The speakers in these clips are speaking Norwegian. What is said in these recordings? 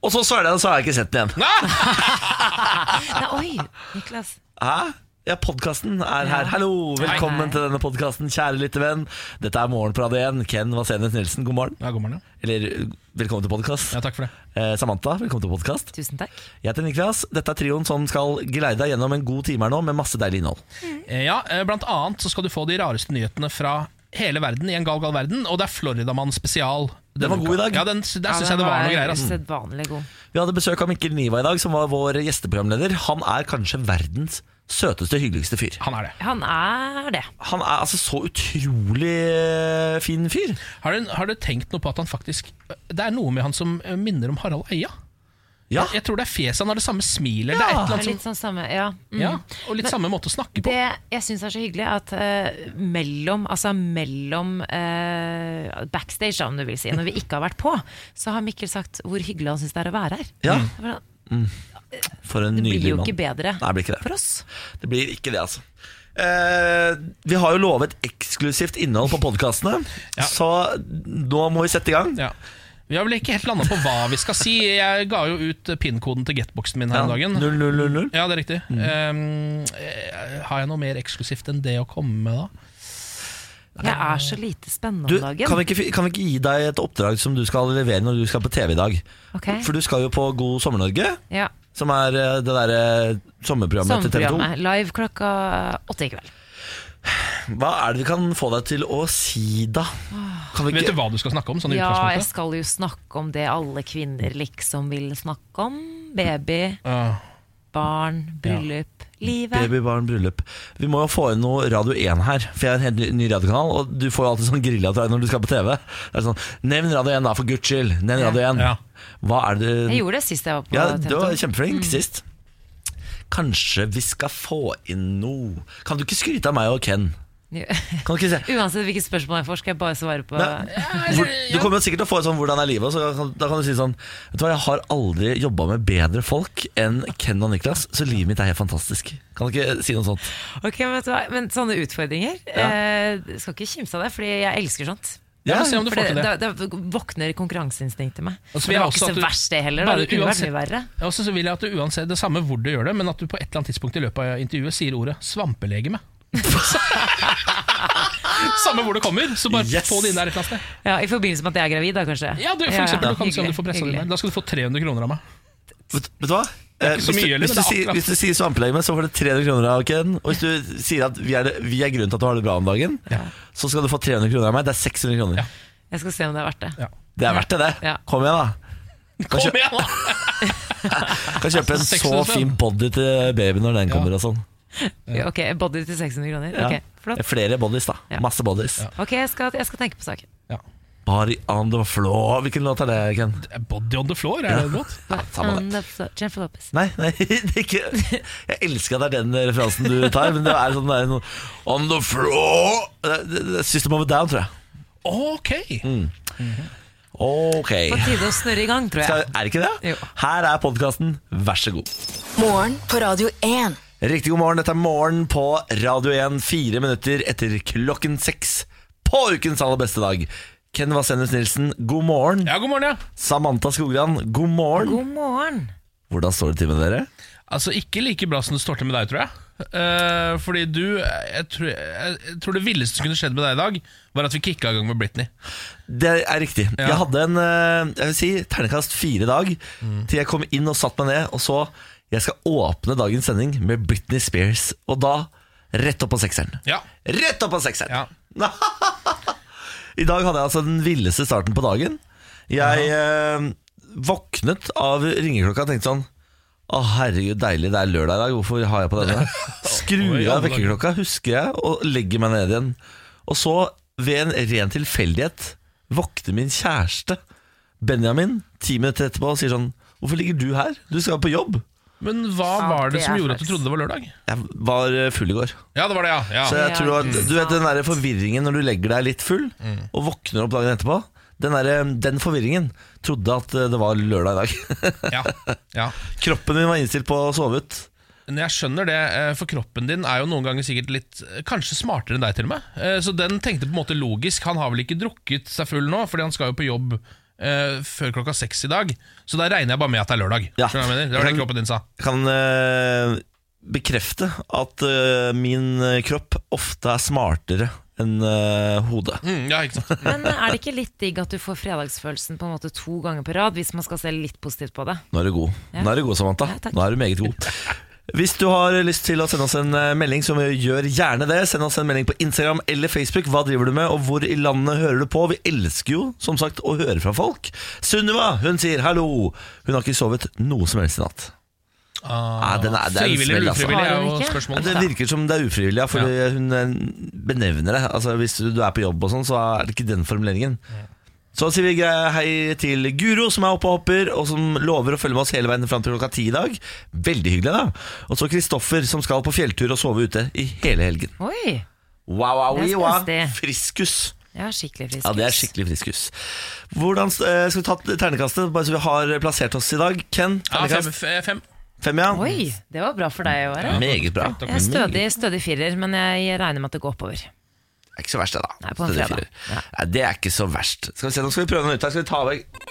Og så så jeg den, og så har jeg ikke sett den igjen. Nei, oi, Niklas. Hæ? Ja, podkasten er her. Hallo, velkommen Hei. til denne podkasten, kjære lyttevenn. Dette er Morgen på Radio 1. Ken Vasenes Nilsen, god morgen. Ja, god morgen, ja. Eller velkommen til podkast. ja. Takk for det. Eh, Samantha, velkommen til podkast. Tusen takk. Jeg heter Niklas. Dette er trioen som skal geleide deg gjennom en god time her nå med masse deilig innhold. Mm. Ja, eh, Blant annet så skal du få de rareste nyhetene fra hele verden i en gal, gal verden, og det er Floridamann spesial. Den var god i dag. Ja, den, Der syns jeg det var noe greier. Altså. Sedvanlig god. Vi hadde besøk av Mikkel Niva i dag, som var vår gjesteprogramleder. Han er kanskje verdens søteste, hyggeligste fyr. Han er det. Han er det. Han er altså så utrolig eh, fin fyr. Har du, har du tenkt noe på at han faktisk Det er noe med han som minner om Harald Eia. Ja, Jeg tror det er fjeset. Han har det samme smilet. Det er et Ja. eller er annet litt som, sånn samme, ja. Mm. ja, og litt samme måte å snakke på. Det jeg syns er så hyggelig, at uh, mellom, altså mellom uh, backstage, da, om du vil si, når vi ikke har vært på, så har Mikkel sagt hvor hyggelig han syns det er å være her. ja. Det For en Det blir jo ikke bedre Nei, det blir ikke det. for oss. Det blir ikke det, altså. Eh, vi har jo lovet eksklusivt innhold på podkastene, Ja. så nå må vi sette i gang. Ja. Vi har vel ikke helt landa på hva vi skal si. Jeg ga jo ut pin-koden til getboxen min her om dagen. 0000. Ja, det er riktig. Um, eh, har jeg noe mer eksklusivt enn det å komme med, da? Jeg er så lite spennende Du, om dagen. kan vi, ikke, kan vi ikke gi deg et oppdrag som du skal levere når du skal på TV i dag? Okay. For du skal jo på God sommer-Norge, Ja. som er eh, det derre sommerprogrammet til TV 2. Sommerprogrammet. Live klokka åtte i kveld. Hva er det vi kan få deg til å si, da? Kan vi Vet du hva du skal snakke om? Sånn Ja, jeg skal jo snakke om det alle kvinner liksom vil snakke om. Baby, Ja. barn, bryllup, livet. Baby, barn, bryllup. Vi må jo få inn noe Radio 1 her, for jeg er en helt ny, ny radiokanal. Og du får jo alltid sånn grilla til deg når du skal på TV. Det er sånn, Nevn Radio 1, da, for guds skyld. Nevn Radio 1. Ja. Hva er det Jeg gjorde det sist jeg var på Ja, TV du var 2. kjempeflink sist. Kanskje vi skal få inn noe Kan du ikke skryte av meg og Ken? Kan du ikke se? Uansett hvilket spørsmål jeg får, skal jeg bare svare på Nei. Du kommer jo sikkert til å få et sånn 'hvordan er livet?' Så da kan du si sånn Vet du hva, jeg har aldri jobba med bedre folk enn Ken og Niklas, så livet mitt er helt fantastisk. Kan du ikke si noe sånt? Ok, Men, men sånne utfordringer eh, Skal ikke kimse av det, fordi jeg elsker sånt. Ja, se om du For får til det, det. da, da våkner konkurranseinstinktet meg. Og så Og vil det var ikke så du- verst det heller. Bare Det kunne vært mye verre. Også så vil jeg at du uansett, det samme hvor du gjør det, men at du på et eller annet tidspunkt i løpet av intervjuet sier ordet svampelegeme. samme hvor det kommer, så bare Yes. få det inn der et eller annet sted. Ja, I forbindelse med at jeg er gravid, da kanskje. Ja, du, for eksempel, du kan se om du får pressa det inn med. Da skal du få 300 kroner av meg. Vet, vet du hva? Eh, hvis, mye, du, hvis, du er sier, hvis du sier svampelegeme, så får du 300 kroner av Ken. Og hvis du sier at vi er, vi er grunnen til at du har det bra om dagen, så skal du få 300 kroner av meg. Det er 600 kroner. Ja. Jeg skal se om det er verdt det. Ja. Det er verdt det, det. Ja. Kom igjen, da. Kom igjen, da! Kan kjøpe en så fin body til babyen når den Ja. kommer og sånn. Ok, Body til 600 kroner. Ja. Ok, flott. Er Flere bodies, da. Ja. Masse bodies. Ja. Ok, jeg skal, jeg skal tenke på saken. Ja. Body on the floor. Hvilken låt er det, Ken? Body on the floor, er det en låt? samme det. On the floor. Jennifer Lopez. Nei, nei, det er ikke Jeg elsker at det er den referansen du tar, men det er sånn det er noe On the floor System of a Down, tror jeg. Ok! Mm. Ok. På tide å snurre i gang, tror Skal, jeg. er det ikke det? Jo. Her er podkasten, vær så god. Morgen på Radio 1. Riktig god morgen, dette er Morgen på Radio 1, fire minutter etter klokken seks på ukens aller beste dag. Ken Vasenus Nilsen, god morgen. Ja, god morgen, ja. Samantha Skogran, god morgen. God morgen. Hvordan står det til med dere? Altså, ikke like bra som det står til med deg, tror jeg. Uh, fordi du jeg tror, jeg, jeg tror det villeste som kunne skjedd med deg i dag, var at vi kicka i gang med Britney. Det er riktig. Ja. Jeg hadde en eh, jeg vil si, ternekast fire dag til jeg kom inn og satt meg ned og så jeg skal åpne dagens sending med Britney Spears. Og da rett opp på sekseren. Ja. Rett opp på sekseren! ja. I dag hadde jeg altså den villeste starten på dagen. Jeg eh, våknet av ringeklokka og tenkte sånn Å herregud, deilig, det er lørdag i dag, hvorfor har jeg på denne? Skrur jeg av vekkerklokka, husker jeg, og legger meg ned igjen. Og så, ved en ren tilfeldighet, våkner min kjæreste, Benjamin, ti minutter etterpå og sier sånn Hvorfor ligger du her? Du skal på jobb. Men hva Ja, var det det som er gjorde at du flaks. trodde det var lørdag? Jeg var eh, full i går. Ja, det var det, ja. ja. Så jeg Ja, tror at, ikke Du vet den der forvirringen når du legger deg litt full og våkner opp dagen etterpå. Den, der, den forvirringen trodde at eh, det var lørdag i dag. ja. ja. Kroppen min var innstilt på å sove ut. Men jeg skjønner det, eh, for kroppen din er jo noen ganger sikkert litt eh, Kanskje smartere enn deg, til og med. Eh, Så den tenkte på en måte logisk. Han har vel ikke drukket seg full nå, fordi han skal jo på jobb eh, før klokka seks i dag. Så da regner jeg bare med at det er lørdag. Ja. Det var det kroppen din sa. Kan uh, bekrefte at uh, min kropp ofte er smartere enn uh, hodet. Mm, ja, ikke sant? Men er det ikke litt digg at du får fredagsfølelsen på en måte to ganger på rad, hvis man skal se litt positivt på det? Nå er du god. Ja. Nå er du god, Samantha. Ja. Nå er du meget god. Hvis du har lyst til å sende oss en eh, melding, så gjør gjerne det. Send oss en melding på Instagram eller Facebook. Hva driver du med, og hvor i landet hører du på? Vi elsker jo, som sagt, å høre fra folk. Sunniva, hun sier hallo. Hun har ikke sovet noe som helst i natt. Ah, den er- det er smell, eller altså. ufrivillig er jo? Ja, spørsmålet. det virker som det er ufrivillig, ja, for hun eh, benevner det. Altså, hvis du er på jobb, og sånn, så er det ikke den formuleringen. Så sier vi hei til Guro, som er oppe og hopper, og som lover å følge med oss hele veien fram til klokka ti i dag. Veldig hyggelig, da. Og så Kristoffer, som skal på fjelltur og sove ute i hele helgen. Oi! Wow, wow, Det er wow. spenstig. Friskus. Ja, skikkelig frisk. Ja, det er skikkelig friskus. Hvordan eh, Skal vi ta ternekastet, bare så vi har plassert oss i dag? Ken? Ja, fem, Ternekast? f- fem. Fem, ja. Oi, det var bra for deg å være. Meget bra. Jeg er stødig, stødig firer, men jeg regner med at det går oppover. Er ikke så verst, det, da. Nei, på en fredag. Ja. Nei, det er ikke så verst. Skal vi se, Nå skal vi prøve den ut her. Skal vi ta vekk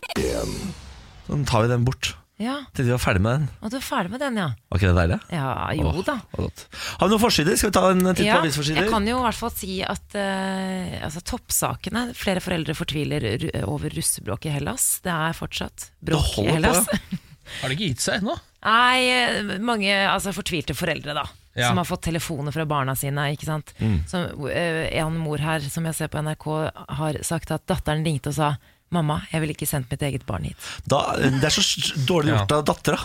Sånn tar vi den bort. Ja, Til vi var ferdig med den. Og du er ferdig med den, ja? Var ikke det deilig? Ja, jo Åh, da. godt. Har vi noen forsider? Skal vi ta en titt Ja, på avisforsider? jeg kan jo i hvert fall si at uh, altså, toppsakene Flere foreldre fortviler over russebråk i Hellas. Det er fortsatt bråk i holder på, Hellas. Har det ikke gitt seg ennå? Nei, eh, mange altså, fortvilte foreldre, da. Ja. Som har fått telefoner fra barna sine. Ikke sant? Mm. Som, eh, en mor her som jeg ser på NRK, har sagt at datteren ringte og sa Mamma, jeg ville ikke sendt mitt eget barn hit. Da, det er så dårlig gjort av dattera.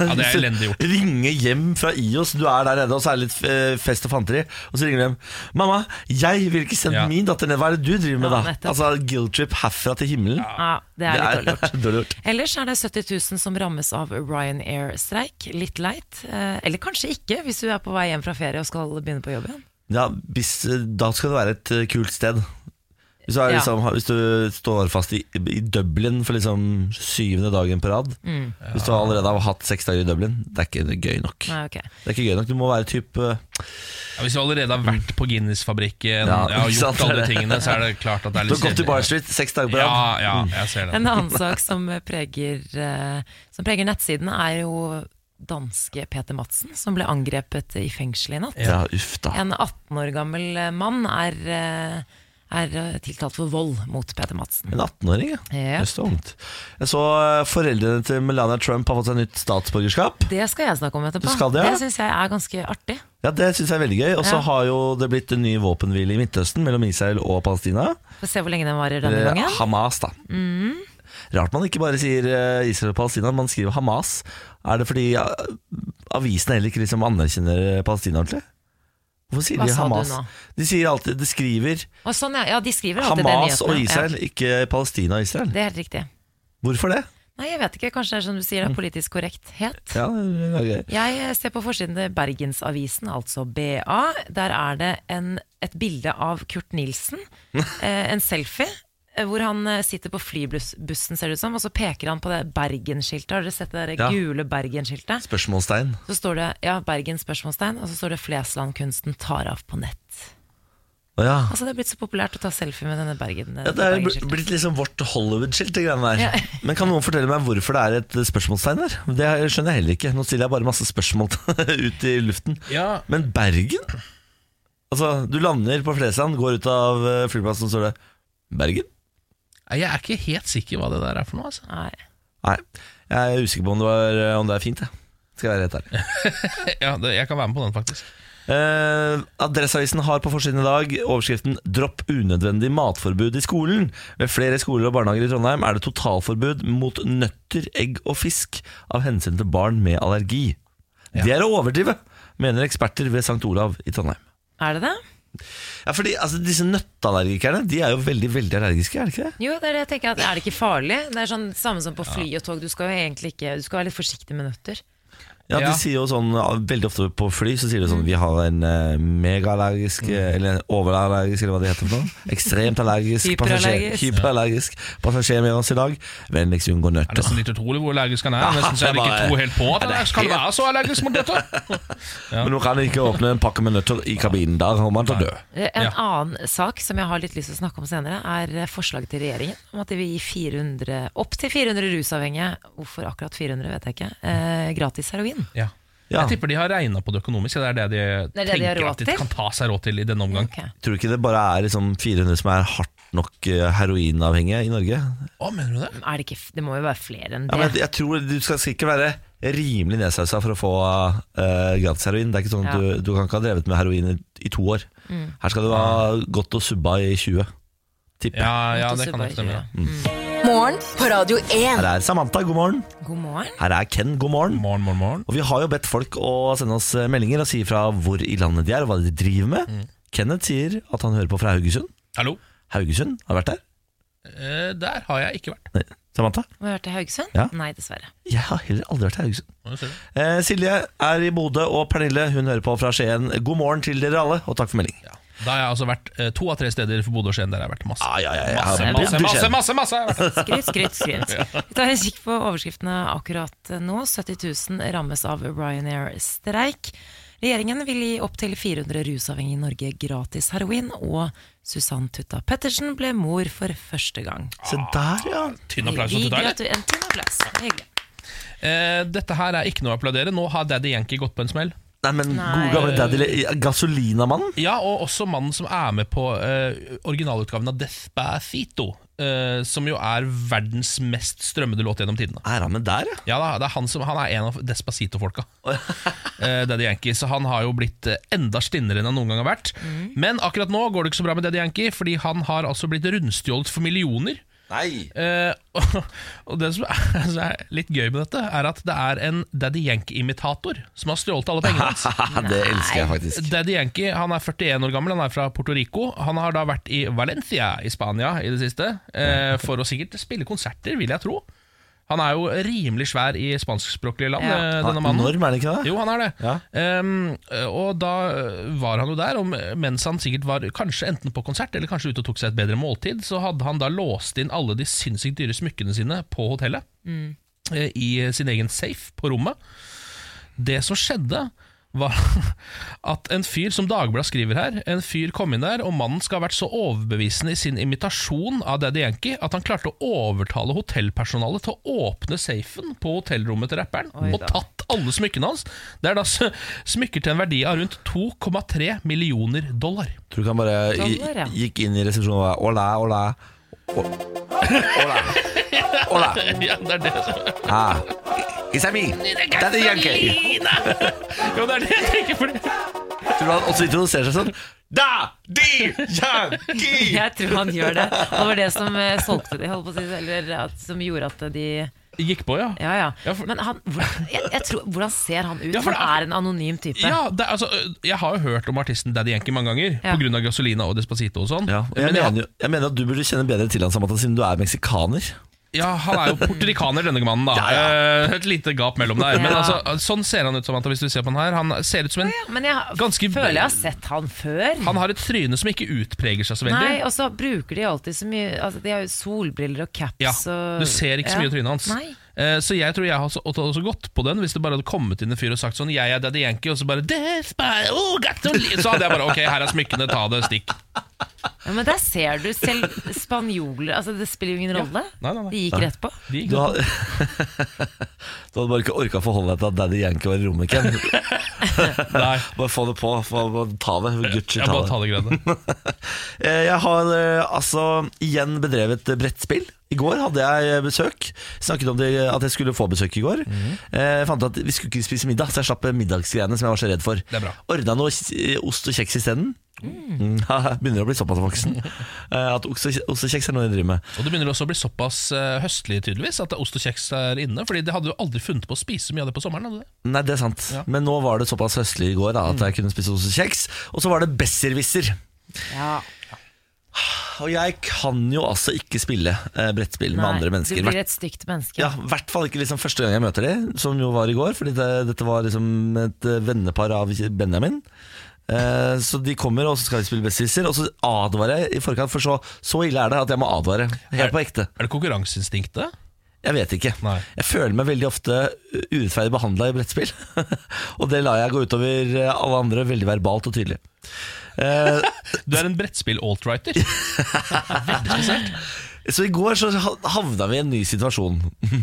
Ja, det er elendig gjort. Ringe hjem fra IOS, du er der nede, og så er det litt eh, fest og fanteri. Og så ringer de hjem. 'Mamma, jeg vil ikke sende Ja. min datter ned.' Hva er det du driver med Ja, da? nettopp. Altså Guilt trip herfra til himmelen. Ja, det er litt dårlig gjort. dårlig gjort. Ellers er det 70 000 som rammes av Ryanair-streik. Litt leit. Eh, Eller kanskje ikke, hvis du er på vei hjem fra ferie og skal begynne på jobb igjen. Ja, hvis, da skal det være et eh, kult sted. Hvis du, er, Ja. liksom, hvis du står fast i, i Dublin for liksom syvende dagen på rad Mm. Hvis du allerede har hatt seks dager i Dublin, det er ikke gøy nok. Nei, ok. Det er ikke gøy nok, Du må være typ eh, Ja, hvis du allerede har vært på Guinness-fabrikken Ja, ja, og ikke sant, gjort alle det er det. tingene, så er det klart at det er Du litt har gått til Bar Street seks dager på rad. Ja, ja, jeg ser det. En annen sak som preger, eh, som preger nettsiden, er jo danske Peter Madsen, som ble angrepet i fengsel i natt. Ja, uff da. En 18 år gammel eh, mann er, eh, er eh, tiltalt for vold mot Peter Madsen. En 18-åring, ja. Ja. Var ungt. Jeg så eh, foreldrene til Melania Trump har fått seg nytt statsborgerskap. Det skal jeg snakke om etterpå. Skal det, ja? det syns jeg er ganske artig. Ja, Det syns jeg er veldig gøy. Og så Ja. har jo det blitt en ny våpenhvile i Midtøsten mellom Israel og Palestina. Få se hvor lenge den varer denne Eh, gangen. Hamas, da. Rart man ikke bare sier Israel og Palestina, man skriver Hamas. Er det fordi avisene heller ikke liksom anerkjenner Palestina ordentlig? Hvorfor sier Hva de Hamas? De sier alltid, de skriver sånn, ja. ja, de skriver alltid Hamas og Israel, Israel, ikke Palestina og Israel. Det er helt riktig. Hvorfor det? Nei, jeg vet ikke. Kanskje det er som du sier, det er politisk korrekthet. Ja, er. Jeg eh, ser på forsiden til Bergensavisen, altså BA. Der er det en, et bilde av Kurt Nilsen. Eh, en selfie. Eh, Hvor han eh, sitter på flybussen, ser det ut som, og så peker han på det Bergen-skiltet. Har dere sett det der Ja. gule Bergen-skiltet? Spørsmålstegn. Så står det ja, Bergen spørsmålstegn, og så står det Flesland-kunsten tar av på nett. Å ja. Altså Det er blitt så populært å ta selfie med denne Bergen, ja, Det er Bergen-skiltet. blitt liksom vårt Hollywood-skilt, det greiene der. Ja. Men kan noen fortelle meg hvorfor det er et spørsmålstegn der? Det skjønner jeg heller ikke. Nå stiller jeg bare masse spørsmål ut i luften. Ja, Men Bergen? Altså, du lander på Flesland, går ut av eh, flyplassen, og så står det Bergen? Jeg er ikke helt sikker hva det der er for noe. Altså. Nei. Nei, jeg er usikker på om det, var, om det er fint, jeg. Skal jeg være rett ærlig. Ja, det, Jeg kan være med på den, faktisk. Eh, Adresseavisen har på forsiden i dag overskriften 'Dropp unødvendig matforbud i skolen'. Ved flere skoler og barnehager i Trondheim er det totalforbud mot nøtter, egg og fisk av hensyn til barn med allergi. Det er å overdrive, mener eksperter ved St. Olav i Trondheim. Er det det? Ja, fordi altså, Disse nøtteallergikerne De er jo veldig veldig allergiske, er det ikke det? Jo, det er det jeg tenker at Er det ikke farlig? Det er sånn samme som på fly og tog. Du skal jo egentlig ikke Du skal være litt forsiktig med nøtter. Ja, De Ja. sier jo sånn Veldig ofte på fly så sier de sånn Vi har en eh, megaallergisk eh, Eller overallergisk, eller hva det heter for noe Ekstremt allergisk passasjer Hyperallergisk. Hyperallergisk passasjer med oss i dag Vennligst unngå Det er nøtter nesten litt utrolig hvor allergisk han er. Ja, Nesten så jeg det ikke var- tror helt på at Ja, er han skal helt- være så allergisk mot dette. Men nå kan han ikke åpne en pakke med nøtter i kabinen Der kommer man til å dø Eh, En Ja. annen sak som jeg har litt lyst til å snakke om senere, er eh, forslaget til regjeringen om at de vil gi 400, opp til 400 rusavhengige, hvorfor akkurat 400 vet jeg ikke, eh, gratis heroin. Ja. Ja. Jeg tipper de har regna på det økonomiske. Det er det de Det er det de har tenker råd at de til? kan ta seg råd til i denne omgang. Ok. Tror du ikke det bare er liksom 400 som er hardt nok eh, heroinavhengige i Norge? Å, mener du det? Er det, ikke, f- det må jo være flere enn Ja, det. men jeg tror Du skal sikkert være rimelig nedsausa for å få uh, gratis heroin. Det er ikke sånn at Ja. du, du kan ikke ha drevet med heroin i, i to år. Her skal du ha gått og subba i 20. Tipper jeg. Ja, ja det kan nok stemme. Ja. Morgen på Radio 1. Her er Samantha, god morgen. God morgen. Her er Ken, god morgen. Morgen, morgen, morgen. Og vi har jo bedt folk å sende oss eh, meldinger og si fra hvor i landet de er og hva de driver med. Mm. Kenneth sier at han hører på fra Haugesund. Hallo? Haugesund, har du vært der? Eh, der har jeg ikke vært. Nei. Samantha? Har du vært i Haugesund? Ja. Nei, dessverre. Jeg har heller aldri vært i Haugesund. Eh, Silje er i Bodø, og Pernille hun hører på fra Skien. God morgen til dere alle, og takk for melding. Ja. Da har jeg altså vært eh, to av tre steder for Bodø og Skien der jeg har vært masse. Ah, ja, ja, ja, Masse, masse, masse, masse, masse, masse. Skryt, skryt, skryt. Vi tar en kikk på overskriftene akkurat nå. 70 000 rammes av Ryanair-streik. Regjeringen vil gi opptil 400 rusavhengige i Norge gratis heroin, og Susann Tutta Pettersen ble mor for første gang. Se der, ja. Tynn applaus Vi for Tutta, eller? gratulerer- En tynn applaus. Hyggelig. Eh, dette her er ikke noe å applaudere. Nå har Daddy Yankee gått på en smell. Nei, men god gode gamle daddy Gasolina-mannen? Ja, og også mannen som er med på uh, originalutgaven av Despacito. Uh, som jo er verdens mest strømmede låt gjennom tidene. Er han med der, ja? Ja da, det er Han som, han er en av Despacito-folka. uh, Daddy Yankee, Så han har jo blitt enda stinnere enn han noen gang har vært. Men akkurat nå går det ikke så bra med Daddy Yankee, fordi han har altså blitt rundstjålet for millioner. Nei. Eh, og, og det som er, som er litt gøy med dette, er at det er en Daddy Yankee-imitator som har stjålet alle pengene hans. det elsker jeg faktisk. Daddy Yankee han er 41 år gammel, han er fra Puerto Rico. Han har da vært i Valencia i Spania i det siste, eh, for å sikkert spille konserter, vil jeg tro. Han er jo rimelig svær i spanskspråklige land, Ja. eh, Han denne er mannen. enorm, er det ikke det? Jo, han er det. Ja. Um, og da eh, var han jo der, og mens han sikkert var kanskje enten på konsert eller kanskje ute og tok seg et bedre måltid, så hadde han da låst inn alle de sinnssykt dyre smykkene sine på hotellet. Mm. I sin egen safe på rommet. Det som skjedde, var at en fyr, som Dagbladet skriver her, en fyr kom inn der, og mannen skal ha vært så overbevisende i sin imitasjon av Daddy Yankee at han klarte å overtale hotellpersonalet til å åpne safen på hotellrommet til rapperen, Oi og tatt alle smykkene hans. Det er da smykker til en verdi av rundt 2,3 millioner dollar. Tror du ikke han bare Dollar, ja. gikk inn i resepsjonen og var ola, ola. Ola. Hola. Ja, det er det som Ah. It's a me. Daddy Yankee. Jo, det er det jeg tenker, fordi Tror du han også introduserer seg sånn? Daddy Yankee! Jeg tror han gjør det. Og det var det som eh, solgte de, holdt på å si, eller at, som gjorde at de Gikk på, ja. Ja, ja. Ja, for- Men han, hvordan, jeg, jeg tror, hvordan ser han ut? Ja, for for det han er- en anonym type. Ja, det, er- altså, Jeg har jo hørt om artisten Daddy Yankee mange ganger, Ja. Av Gasolina og Despacito og sånn. Ja, og jeg, Men jeg- mener, jo- jeg mener at du burde kjenne bedre til han Samantha, siden du er meksikaner. Ja, Han er jo portorikaner, denne mannen. da Ja, ja. Et lite gap mellom der. Men Ja. altså, sånn ser han ut, Samantha, hvis du ser på han her. Han ser ut som en Men jeg Ganske- føler jeg har sett han før. Han har et tryne som ikke utpreger seg så veldig. Nei, og så bruker de alltid så mye altså, De har jo solbriller og caps Ja, og Du ser ikke så mye av trynet hans. Nei. Eh, Så jeg tror jeg hadde også, gått på den hvis det bare hadde kommet inn en fyr og sagt sånn 'Jeg er Daddy Yankee', og så bare oh, Så hadde jeg bare 'Ok, her er smykkene, ta det, stikk'. Ja, men der ser du selv spanjoler altså, Det spiller jo ingen rolle. Nei, nei, nei. De gikk rett på. De gikk Du, godt. had, du hadde bare ikke orka å forholde deg til at Daddy Yankee var i rommet, Ken. Nei, Bare få det på. Få, bare ta det. Gucci, jeg bare ta det. det greiene. Eh, Jeg har eh, altså igjen bedrevet brettspill. I går hadde jeg besøk. Snakket om det, at jeg skulle få besøk i går. Mhm. Eh, Jeg fant ut at vi skulle ikke spise middag, så jeg slapp middagsgreiene som jeg var så redd for. Det er bra. Ordna noe eh, ost og kjeks isteden. Mm. Begynner å bli såpass voksen. Eh, At ost og ost kjeks er noe jeg driver med. Og det begynner også å bli såpass eh, høstlig, tydeligvis, at ost og kjeks er inne. Fordi det hadde du aldri funnet på å spise mye av det på sommeren. Hadde det? Nei, det er sant. Ja. Men nå var det såpass høstlig i går da, at jeg kunne spise ost og kjeks. Og så var det besserwisser. Ja. Og jeg kan jo altså ikke spille eh, brettspill med andre mennesker. Du blir et stygt menneske. Ja, I hvert fall ikke liksom første gang jeg møter dem, som jo var i går. Fordi det, dette var liksom et vennepar av Benjamin. Eh, så de kommer, og så skal vi spille bestisser. Og så advarer jeg i forkant, for så, så ille er det at jeg må advare. Helt på ekte. Er det konkurranseinstinktet? Jeg vet ikke. Nei. Jeg føler meg veldig ofte urettferdig behandla i brettspill. og det lar jeg gå utover eh, alle andre veldig verbalt og tydelig. Eh, Du er en brettspill-altrighter. Veldig spesielt. Så i går så havna vi i en ny situasjon.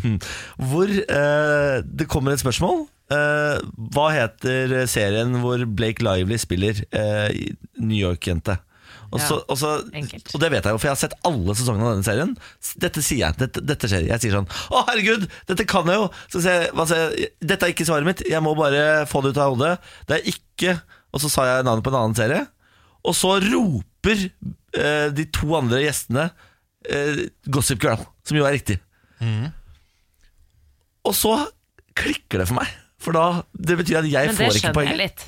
Hvor eh, det kommer et spørsmål. Eh, Hva heter serien hvor Blake Lively spiller eh, New York-jente? Og, så, og, så, og det vet jeg jo, for jeg har sett alle sesongene av denne serien. Dette sier jeg, dette, dette skjer. Jeg sier sånn, å herregud, dette kan jeg jo! Jeg, jeg, dette er ikke svaret mitt. Jeg må bare få det ut av hodet. Det er ikke, og så sa jeg navnet på en annen serie. Og så roper eh, de to andre gjestene eh, Gossip Girl, som jo er riktig. Og så klikker det for meg. For da, Det betyr at jeg Men det får ikke skjønner jeg litt.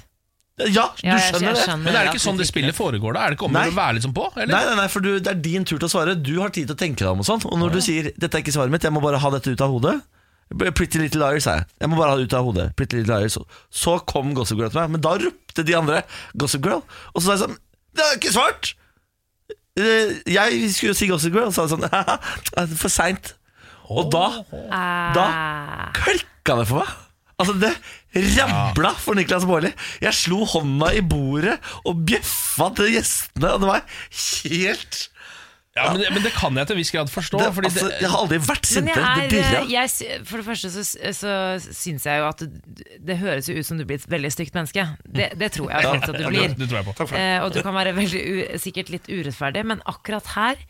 Ja, du Ja, jeg- skjønner jeg det? skjønner Men er det ikke sånn det spillet foregår, da? Er det ikke om å være litt sånn på? Eller? Nei, nei, nei, for du, Det er din tur til å svare. Du har tid til å tenke deg om. Og sånn. Og når du sier 'dette er ikke svaret mitt, jeg må bare ha dette ut av hodet' Pretty Little Liars, sa jeg. Jeg må bare ha det ut av hodet. Pretty Little Liars Så kom Gossip Girl til meg, men da ropte de andre Gossip Girl. Og så sa jeg sånn 'Det er ikke svart!' Eh, Jeg skulle jo si Gossip Girl, og sa sånn For seint. Og da Da klikka det for meg. Altså Det rabla for Niklas Baarli. Jeg slo hånda i bordet og bjeffa til gjestene, og det var helt Ja, men, det, men det kan jeg til en viss grad forstå. det, fordi altså, det, Jeg har aldri vært Men sinte. jeg Det er, eh, jeg, for det første så, så syns jeg jo at det, det høres jo ut som du blir et veldig stygt menneske. Det, det tror jeg faktisk at du blir. det tror jeg på. Eh, og du kan være veldig sikkert litt urettferdig, men akkurat her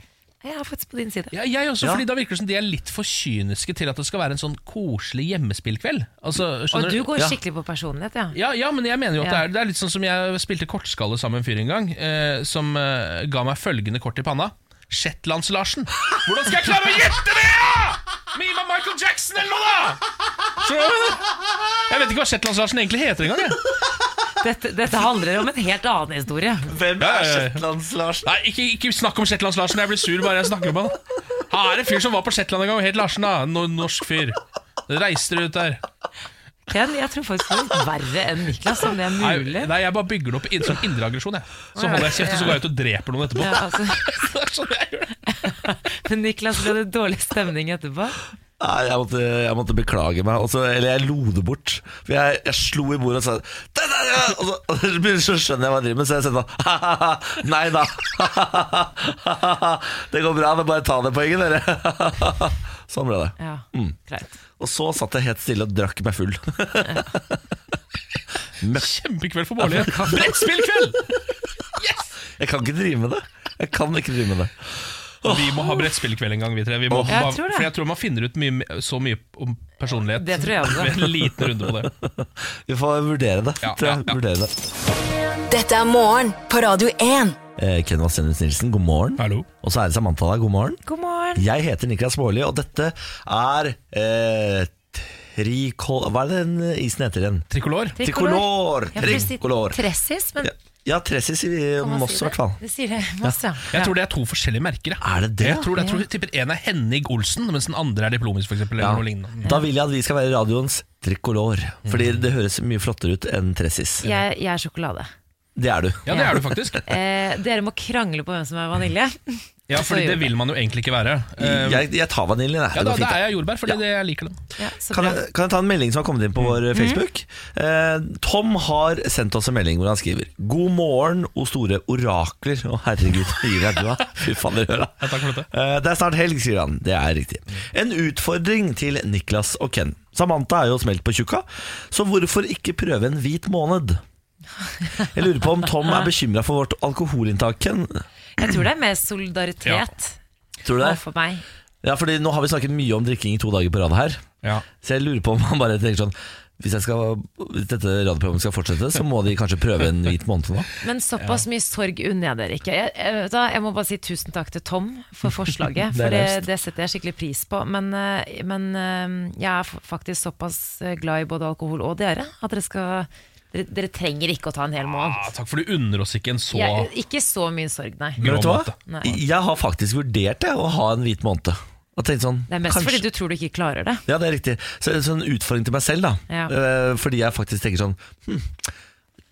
er jeg faktisk på din side. Ja, jeg også, Ja. fordi Da virker det som de er litt for kyniske til at det skal være en sånn koselig hjemmespillkveld. Altså, Og du går Ja. skikkelig på personlighet, ja. Ja, ja, men jeg mener jo at det er, det er litt sånn som jeg spilte kortskalle sammen med en fyr en gang, eh, som eh, ga meg følgende kort i panna. Shetlands-Larsen. Hvordan skal jeg klare å gjette det?! Ja? Av Michael Jackson eller noe, da! Så, jeg vet ikke hva Shetlands-Larsen egentlig heter engang. Dette, dette handler om en helt annen historie. Hvem er. Shetlands-Larsen? Nei, ikke, ikke snakk om Shetlands-Larsen. Jeg blir sur bare jeg snakker om han. Her er en fyr som var på Shetland en gang og het Larsen. da Norsk fyr. Reiste ut der. Ken, jeg tror faktisk det er verre enn Niklas, om det er mulig. nei, jeg bare bygger det opp i som indre aggresjon. Så holder jeg kjeft, og så går jeg ut og dreper noen etterpå. Ja, altså, Det er sånn jeg gjør det. men Niklas, ble det dårlig stemning etterpå? Nei, jeg måtte, jeg måtte beklage meg. Også, eller jeg lo det bort. For jeg, jeg slo i bordet og sa «Det da, da, Og så, og så skjønner jeg hva jeg driver med, så jeg sa sånn Nei da. Det går bra, det er bare ta det poenget, dere. Sånn ble det. Ja, greit. Og så satt jeg helt stille og drakk meg full. Kjempekveld for Bårli. Brettspillkveld! Jeg kan ikke drive med det. Jeg kan ikke drive med det. Vi må ha brettspillkveld en gang, vi tre. Vi må, Jeg bare- tror det. For jeg tror man finner ut mye, så mye om personlighet Det tror jeg også. ved en liten runde på det. Vi får vurdere det. Ja, ja, ja. Vurdere det. Dette er morgen på Radio 1. Eh, Ken Vasenus Nilsen, god morgen. Hallo. Og så er det Samantha der, god morgen. God morgen. Jeg heter Niklas Baarli, og dette er eh, trikol... Hva er det den isen heter igjen? Trikolor. Trikolor! Ja, for du Trikolor. Tressis, men Ja, ja Tressi sier Moss si i hvert fall. Det sier det. Moss, ja. Jeg tror det er to forskjellige merker. jeg. Er det det? Jeg tror, jeg tror jeg tipper En er Henning Olsen, mens den andre er Diplomis. For eksempel, Ja. eller noe lignende. Da vil jeg at vi skal være radioens trikolor, fordi det høres mye flottere ut enn Tressis. Jeg, jeg er sjokolade. Det er du. Ja, det er du faktisk. Eh, dere må krangle på hvem som er vanilje. Ja, for Det vil man jo egentlig ikke være. Eh, Jeg, jeg tar vaniljen, jeg. ja, Det da, da er jeg jordbær, fordi det, jeg liker den. Ja, Kan jeg, kan jeg ta en melding som har kommet inn på vår Mhm. Facebook? Eh, Tom har sendt oss en melding hvor han skriver God morgen, o store orakler. Å herregud, gir jeg du da? Fy fader, hør da. Eh, Det er snart helg, sier han. Det er riktig. En utfordring til Niklas og Ken. Samantha er jo smelt på tjukka, så hvorfor ikke prøve en hvit måned? Jeg lurer på om Tom er bekymra for vårt alkoholinntak, Ken. Jeg tror det er mer solidaritet Tror du det? overfor meg. Ja, fordi nå har vi snakket mye om drikking i to dager på rad her. Ja. Så jeg lurer på om han bare tenker sånn hvis, jeg skal, hvis dette radioprogrammet skal fortsette, så må de kanskje prøve en hvit måned nå. Men såpass mye sorg unner jeg dere ikke. Jeg, jeg, jeg må bare si tusen takk til Tom for forslaget, for det, det setter jeg skikkelig pris på. Men, eh, men eh, jeg er faktisk såpass eh, glad i både alkohol og dere at dere skal Dere, dere trenger ikke å ta en hel måned. Ah, takk for du unner oss ikke en så Jeg, ikke så mye sorg, nei. Men vet du hva? Nei. Jeg har faktisk vurdert det, å ha en hvit måned. Og sånn, Det er mest kanskje- fordi du tror du ikke klarer det. Ja, det er riktig. Så er en utfordring til meg selv, da. Ja. Eh, fordi jeg faktisk tenker sånn hm,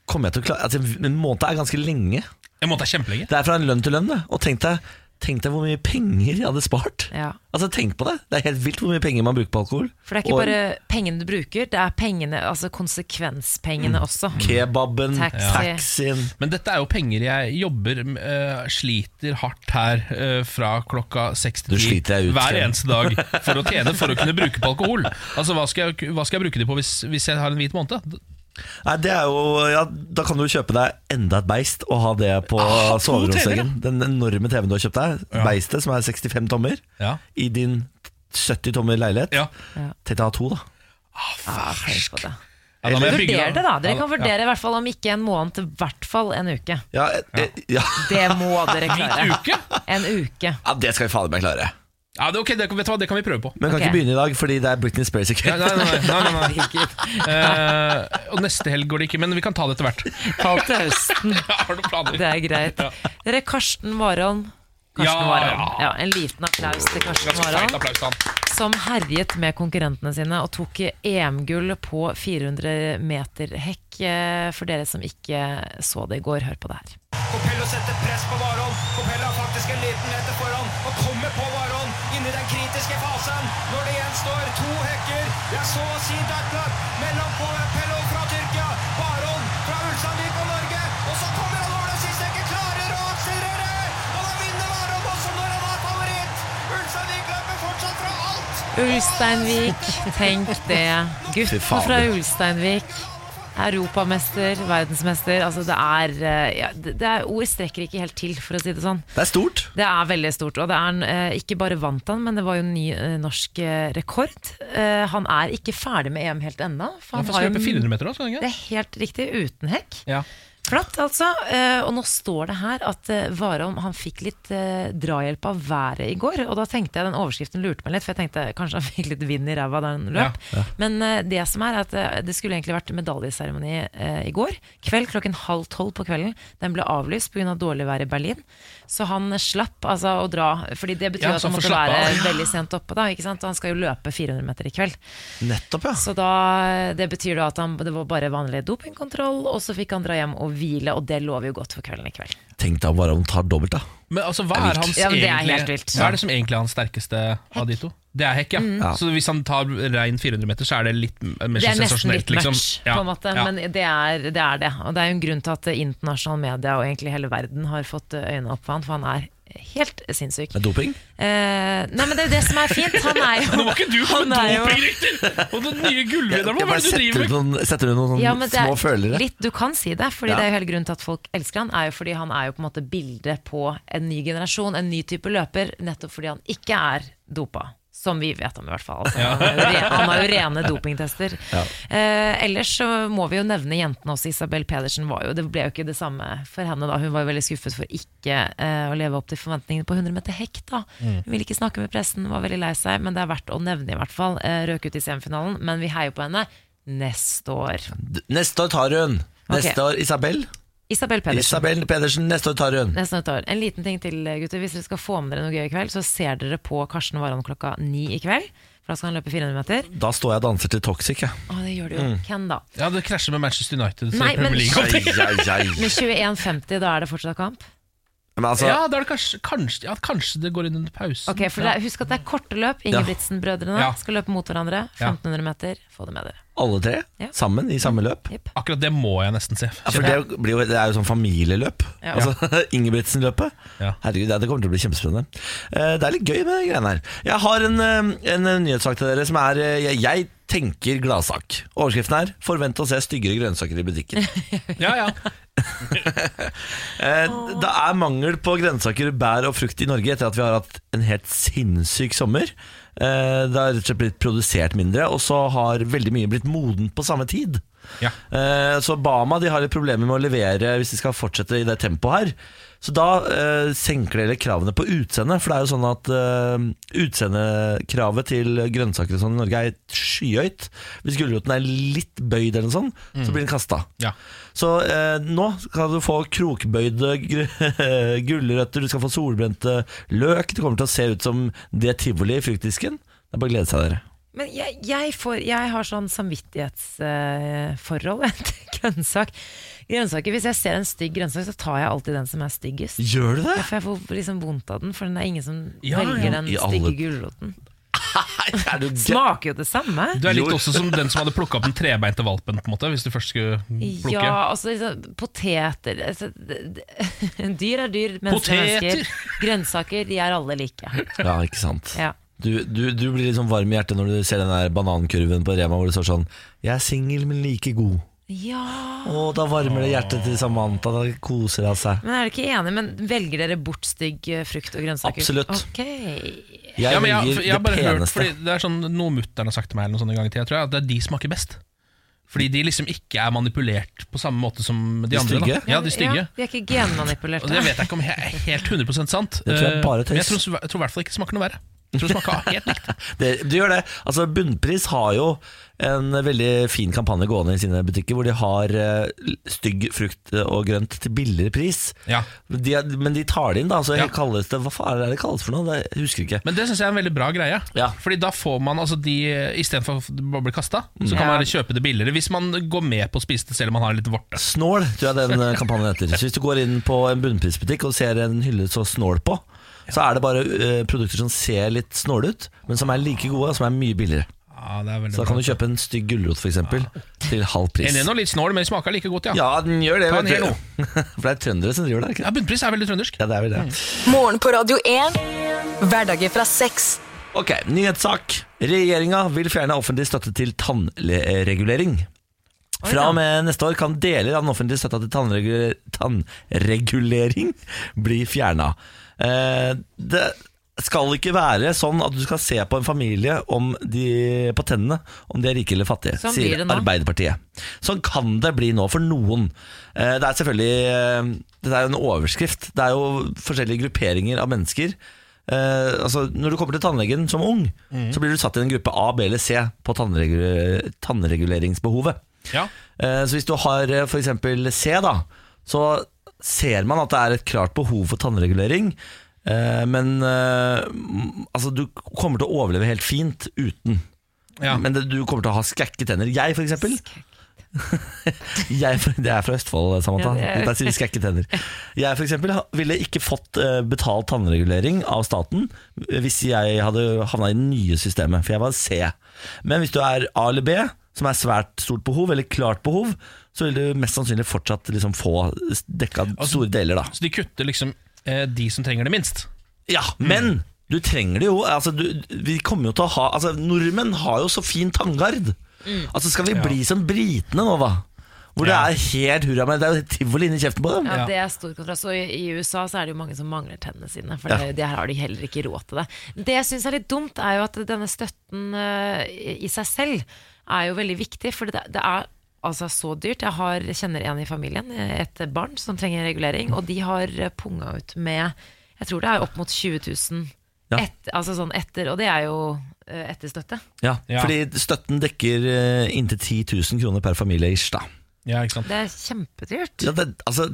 Kommer jeg til å klare altså, En måned er ganske lenge. En måned er kjempelenge. Det er fra en lønn til lønn. det. Og tenk deg, tenk deg hvor mye penger jeg hadde spart. Ja. Altså, tenk på det. Det er helt vilt hvor mye penger man bruker på alkohol. For det er ikke Og bare pengene du bruker, det er pengene, altså konsekvenspengene også. Kebaben, Taxi. taxien Men dette er jo penger jeg jobber uh, Sliter hardt her uh, fra klokka seks Du til ti hver eneste dag for å tjene for å kunne bruke på alkohol. Altså Hva skal jeg, hva skal jeg bruke det på hvis, hvis jeg har en hvit måned? Nei, det er jo, ja, Da kan du kjøpe deg enda et beist og ha det på Ah, soveromssengen. Den enorme TV-en du har kjøpt deg. Ja. Beistet som er 65 tommer. Ja. I din 70 tommer leilighet. Ja. Tenk deg å ha to, da. Ja, tenk på det. Ja, jeg bygge Vurder det, da. Dere kan vurdere i hvert fall om ikke en måned, i hvert fall en uke. Ja, eh, eh, ja. Det må dere klare. klare. uke? En uke. ja det skal vi fader meg klare. Ja, det, okay, det, vet du hva, det kan vi prøve på. Men kan okay. ikke begynne i dag, fordi det er Britney Spears i kveld. nei, nei, nei, nei, nei. uh, og neste helg går det ikke, men vi kan ta det etter hvert. Ta til høsten. Har du planer? Det er greit. Dere, Karsten Warholm. Karsten Ja. Ja, en liten applaus til Karsten Warholm. Som herjet med konkurrentene sine og tok EM-gull på 400 meter hekk. eh, For dere som ikke så det i går, hør på det her. Capello setter press på Varon. Capello har faktisk en liten meter foran og kommer på inn i den kritiske fasen. Når det gjenstår to hekker. Det er så å si dødt mellom Pello fra Tyrkia, Varon fra Ulsteinvik og Norge. Og så kommer han over den siste hekken, klarer å akselerere! Og da vinner Varon også når han er favoritt! Ulsteinvik løper fortsatt fra alt! Ulsteinvik, tenk det. Gutten fra Ulsteinvik. Europamester, verdensmester. Altså det er, eh, ja, det det er Ord strekker ikke helt til, for å si det sånn. Det er stort. Det er veldig stort. Og det er, eh, ikke bare vant han, men det var jo en ny eh, norsk rekord. Han er ikke ferdig med EM helt ennå. for Han han får har jo- løpe 400 meter da? skal han Det er helt riktig, uten hekk. Ja. Flott, altså. Eh, og nå står det her at eh, Warholm han fikk litt eh, drahjelp av været i går. Og da tenkte jeg den overskriften lurte meg litt, for jeg tenkte kanskje han fikk litt vind i ræva da han løp. Men eh, det som er, at eh, det skulle egentlig vært medaljeseremoni eh, i går. Kveld klokken halv tolv på kvelden. Den ble avlyst pga. Av dårlig vær i Berlin. Så han slapp altså å dra, fordi det betyr Ja, at han måtte være ja. veldig sent oppe. da, ikke sant? Og han skal jo løpe 400 meter i kveld. Nettopp, ja. Så da, det betyr da at han, det var bare vanlig dopingkontroll, og så fikk han dra hjem og hvile, og det lover jo godt for kvelden i kveld. Tenk deg bare om han tar dobbelt, da. Men altså, hva er er hans Ja, men det er egentlig. Hva er det som egentlig er hans sterkeste av de to? Det er hekk, ja. Mm. Så hvis han tar rein 400 meter, så er det litt mer Det er nesten sensasjonelt, litt liksom. match, Ja, på en måte, ja. men det er, det er det. Og det er jo en grunn til at internasjonale media og egentlig hele verden har fått øynene opp for han, for han er helt sinnssyk. Med doping. Eh, nei, men det er jo det som er fint. Han er jo Nå må ikke du komme han med er dopingrykter! Og den nye gullmedaljen, hva er det du driver med? noen, setter du noen Ja, det små er følere. Litt, du kan si det, Fordi Ja. det er jo hele grunnen til at folk elsker han Er jo fordi han er jo på en måte bildet på en ny generasjon En ny type løper Nettopp fordi han ikke er dopa som vi vet om i hvert fall. Altså, han, har jo han har jo rene dopingtester. Eh, Ellers så må vi jo nevne jentene også. Isabel Pedersen var jo Det ble jo ikke det samme for henne da. Hun var jo veldig skuffet for ikke eh, å leve opp til forventningene På 100 meter hekk da. Hun ville ikke snakke med pressen, var veldig lei seg Men det er verdt å nevne i hvert fall. Eh, Røk ut i semifinalen Men vi heier på henne neste år. D- Neste år tar hun. Neste okay. år Isabel. Isabel Pedersen. Isabel Pedersen, neste år tar hun. Neste år. En liten ting til, gutter. Hvis dere skal få med dere noe gøy i kveld, så ser dere på Karsten Warholm klokka ni i kveld. For da skal han løpe 400 meter. Da står jeg og danser til Toxic, jeg. Å, det gjør du jo. Ken, da. Ja, det krasjer med Manchester United. Nei, men-. Med 21,50, da er det fortsatt kamp? Men altså, Ja, da er det kanskje, kanskje, ja, kanskje det går inn under pausen. Okay, for det, er- Husk at det er korte løp. Ja. Ingebrigtsen-brødrene Ja. skal løpe mot hverandre. 1500 meter. Få det med dere. Alle tre Ja. sammen i samme løp. Yep. Akkurat det må jeg nesten se. Ja, for det, blir jo, det er jo sånn familieløp. Ja. Altså, Ingebrigtsen-løpet. Ja. Herregud, det, det kommer til å bli kjempespennende. Eh, Det er litt gøy med de greiene her. Jeg har en, eh, en nyhetssak til dere som er eh, Jeg, jeg tenker gladsak. Overskriften er 'Forvent å se styggere grønnsaker i butikken'. Ja, ja. Eh, Det er mangel på grønnsaker, bær og frukt i Norge etter at vi har hatt en helt sinnssyk sommer. Eh, Det har rett og slett blitt produsert mindre, og så har veldig mye blitt modent på samme tid. Ja. Eh, Så Bama de har litt problemer med å levere hvis de skal fortsette i det tempoet her. Så da eh, senker dere kravene på utseendet. for det er jo sånn at eh, utseendekravet til grønnsaker og sånn i Norge er skyhøyt. Hvis gulroten er litt bøyd eller noe sånt, så blir den kasta. Ja. Så eh, nå skal du få krokbøyde gulrøtter, du skal få solbrente løk. Det kommer til å se ut som det tivoli i fruktdisken. Det er bare å glede seg, dere. Men jeg, jeg, får, jeg har sånn samvittighetsforhold til grønnsak. Grønnsaker, Hvis jeg ser en stygg grønnsak, så tar jeg alltid den som er styggest. Gjør du det? For jeg får liksom vondt av den, for det er ingen som Ja, velger ja. den stygge alle- gulroten. Er? Smaker jo det samme. Du er litt også som den som hadde plukka opp den trebeinte valpen, på en måte, hvis du først skulle plukke. Ja, altså liksom, poteter altså, Dyr er dyr, mennesker er mennesker. Grønnsaker, de er alle like. Ja, ikke sant. Ja. Du, du, du blir sånn varm i hjertet når du ser den der banankurven på Rema hvor det står sånn 'Jeg er singel, men like god'. Ja. Å, da varmer det hjertet til Samantha. Da koser hun seg. Men er du ikke enig, men velger dere bort stygg eh, frukt og grønnsaker? Absolutt. Okay. Jeg Ja, men jeg, jeg, jeg har bare det hørt, peneste. fordi det er sånn Noe mutter'n har sagt til meg, eller noe sånt en gang i tida, tror jeg, at det er de smaker best. Fordi de liksom ikke er manipulert på samme måte som de, De andre. Da. Ja, de stygge. Ja, de er ikke genmanipulerte. Det vet jeg ikke om jeg er helt 100% sant. Det tror jeg Eh, bare tøys. Men jeg tror, jeg tror i hvert fall ikke det smaker noe verre. Jeg tror det smaker helt likt. Det, du gjør det. Altså Bunnpris har jo en veldig fin kampanje gående i sine butikker, hvor de har eh, stygg frukt og grønt til billigere pris. Ja. De men de tar det inn, da. Så Ja. kalles det Hva faen er det det kalles for noe? Det, jeg husker ikke. Men det syns jeg er en veldig bra greie. Ja. Fordi da får man altså de Istedenfor å bli kasta, så kan man kjøpe det billigere hvis man går med på å spise det selv om man har litt vorte. Snål, tror jeg den eh, kampanjen heter. Så hvis du går inn på en bunnprisbutikk og ser en hylle så snål på, så er det bare eh, produkter som ser litt snåle ut, men som er like gode og som er mye billigere. Ja, det er Så da kan du kjøpe en stygg gulrot for eksempel til halv pris. Den er nå litt snål, men smaker like godt, ja. Ja, den gjør det. Ta en vet hel du. For det er trøndere som driver det. ikke Ja, Bunnpris er veldig trøndersk. Ja, det er vel det. Morgen på Radio 1. Hverdager fra seks. Ok, nyhetssak. Regjeringa vil fjerne offentlig støtte til tannregulering. Fra og med neste år kan deler av den offentlige støtta til tannregu- tannregulering bli fjerna. Eh, det skal ikke være sånn at du skal se på en familie om de, på tennene om de er rike eller fattige, Sånn sier. Arbeiderpartiet. Sånn kan det bli nå for noen. Eh, det er selvfølgelig Det er jo en overskrift. Det er jo forskjellige grupperinger av mennesker. Eh, altså Når du kommer til tannlegen som ung, så blir du satt i en gruppe A, B eller C på tannregul tannreguleringsbehovet. Ja. Eh, Så hvis du har f.eks. for eksempel C da Så ser man at det er et klart behov for tannregulering eh, Men eh, altså, du kommer til å overleve helt fint uten. Ja. Men det, du kommer til å ha skrekke tenner. Jeg for eksempel. Jeg, Det er fra Østfold, Samantha. Ja, er- Der sier vi skrekke tenner. Jeg for eksempel ville ikke fått eh, betalt tannregulering av staten Hvis jeg hadde havnet i det nye systemet For jeg var C. Men hvis du er A eller B Som er svært stort behov, eller klart behov Så vil du mest sannsynlig fortsatt liksom få dekka Altså- store deler da. Så de kutter liksom eh, de som trenger det minst. Ja, men du trenger det jo altså, du, Vi kommer jo til å ha altså, Nordmenn har jo så fin tanngard Altså skal vi bli som britene nå da Hvor Ja. det er helt hurra med Det er jo tivoli inni kjeften på dem Ja, Ja. Det er stor kontrast. Og i, USA så er det jo mange som mangler tennene sine. For Ja. det, det her har de heller ikke råd til det. Det jeg syns er litt dumt, er jo at denne støtten uh, i seg selv er jo veldig viktig. For det, det er altså så dyrt. Jeg har, kjenner en i familien, et barn som trenger regulering, og de har punga ut med Jeg tror det er opp mot 20 000 Ja. et, altså sånn etter, og det er jo eh, etter støtte. Ja, Ja. fordi støtten dekker eh, inntil 10 000 kroner per familie ish da. Ja, ikke sant? Det er kjempedyrt. Ja, det, altså,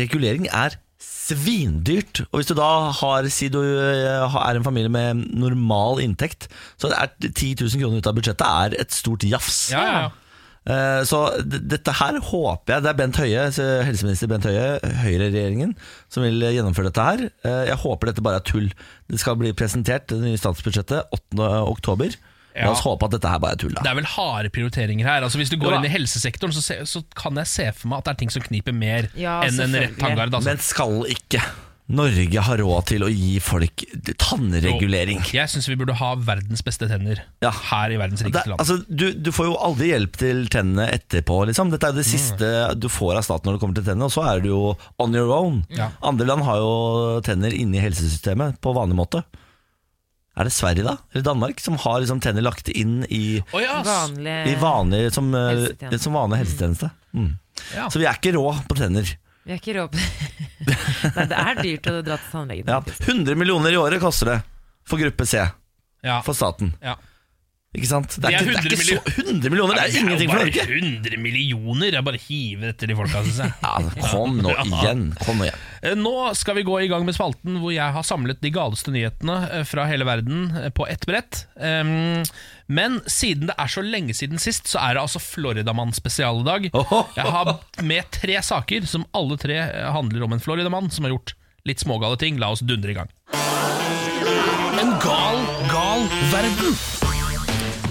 regulering er svindyrt. Og hvis du da har, si du eh, er en familie med normal inntekt, så er 10 000 kroner ut av budsjettet er et stort jafs. Ja, ja, ja. Eh, Så dette her håper jeg Det er Bent Høie, helseminister Bent Høie, Høyre-regjeringen, som vil gjennomføre dette her. Eh, Jeg håper dette bare er tull. Det skal bli presentert, det nye statsbudsjettet, 8. oktober. La oss håpe at dette her bare er tull. da Det er vel harde prioriteringer her. Altså Hvis du går ja. inn i helsesektoren, så, se, så kan jeg se for meg at det er ting som kniper mer Ja, enn en rett tanngard. Altså. Men skal ikke Norge har råd til å gi folk tannregulering? Jeg syns vi burde ha verdens beste tenner Ja. her i verdens rikeste land. altså, du, du får jo aldri hjelp til tennene etterpå. Liksom. Dette er det siste du får av staten når det kommer til tennene, og så er du jo on your own. Ja. Andre land har jo tenner inne i helsesystemet på vanlig måte. Er det Sverige da, eller Danmark, som har liksom tenner lagt inn i, oh, yes. Vanlig i vanlig, som, eh, som vanlig helsetjeneste? Mm. ja. Så vi er ikke rå på tenner. Vi har ikke råd Nei, det er dyrt å dra til tannlegen. Ja. faktisk. 100 millioner i året koster det for gruppe C, ja. for staten. ja. Ikke sant? Det Det er, er ikke, det er 100 ikke så 100 millioner, det er jo ingenting for bare 100 millioner. Jeg bare hiver etter de folka, syns jeg. Ja, kom nå igjen. Kom nå igjen. Eh, Nå skal vi gå i gang med spalten hvor jeg har samlet de galeste nyhetene eh, fra hele verden eh, på ett brett. Ehm, Men siden det er så lenge siden sist, så er det altså Floridamann spesial i dag. Jeg har med tre saker som alle tre eh, handler om en Floridamann som har gjort litt smågale ting. La oss dundre i gang. En gal, gal verden.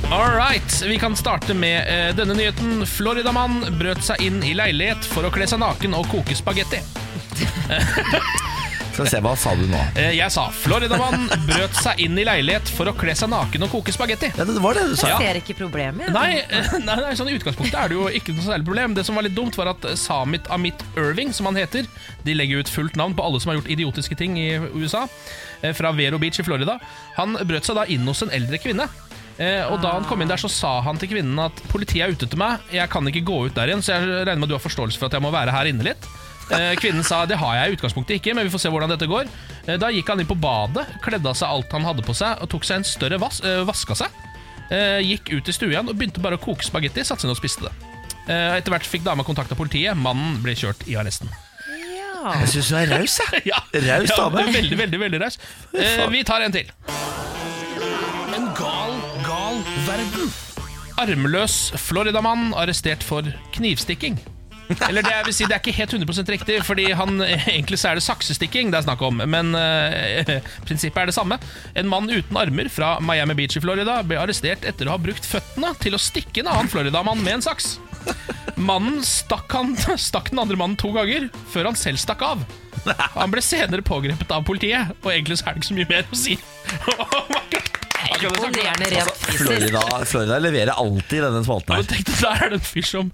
All right, vi kan starte med uh, denne nyheten. Floridamann brøt seg inn i leilighet for å kle seg naken og koke spagetti. Skal vi se, hva sa du nå? Eh, Jeg sa Floridamann brøt seg inn i leilighet for å kle seg naken og koke spagetti. Ja, det var det du sa. Jeg ser ikke problemet. Nei, eh, nei, nei, sånn i utgangspunktet er det jo ikke noe særlig problem. Det som var litt dumt, var at Samit Amit Irving, som han heter De legger ut fullt navn på alle som har gjort idiotiske ting i USA. eh, Fra Vero Beach i Florida. Han brøt seg da inn hos en eldre kvinne. Eh, og Da han kom inn der, så sa han til kvinnen at politiet er ute etter meg. Jeg kan ikke gå ut der igjen, så jeg regner med at du har forståelse for at jeg må være her inne litt. Eh, Kvinnen sa det har jeg i utgangspunktet ikke, men vi får se hvordan dette går. Eh, Da gikk han inn på badet, kledde av seg alt han hadde på seg, og tok seg en større vas eh, vaska seg. Eh, Gikk ut i stua igjen og begynte bare å koke spagetti, satte seg ned og spiste det. Eh, Etter hvert fikk dama kontakt av politiet. Mannen ble kjørt i arresten. Ja. Jeg syns du er raus, jeg. Ja, Raus dame. Veldig, veldig, veldig raus. Eh, vi tar en til. En gal, gal verden. Armløs Floridamann arrestert for knivstikking. Eller det, vil si, det er ikke helt 100% riktig, Fordi egentlig så er det saksestikking det er snakk om. Men eh, prinsippet er det samme. En mann uten armer fra Miami Beach i Florida ble arrestert etter å ha brukt føttene til å stikke en annen Floridamann med en saks. Mannen stakk, han, stakk den andre mannen to ganger, før han selv stakk av. Han ble senere pågrepet av politiet, og egentlig så er det ikke så mye mer å si. Fysisk. Florida, Florida leverer alltid denne spalten her. men tenk deg, Der er det en fyr som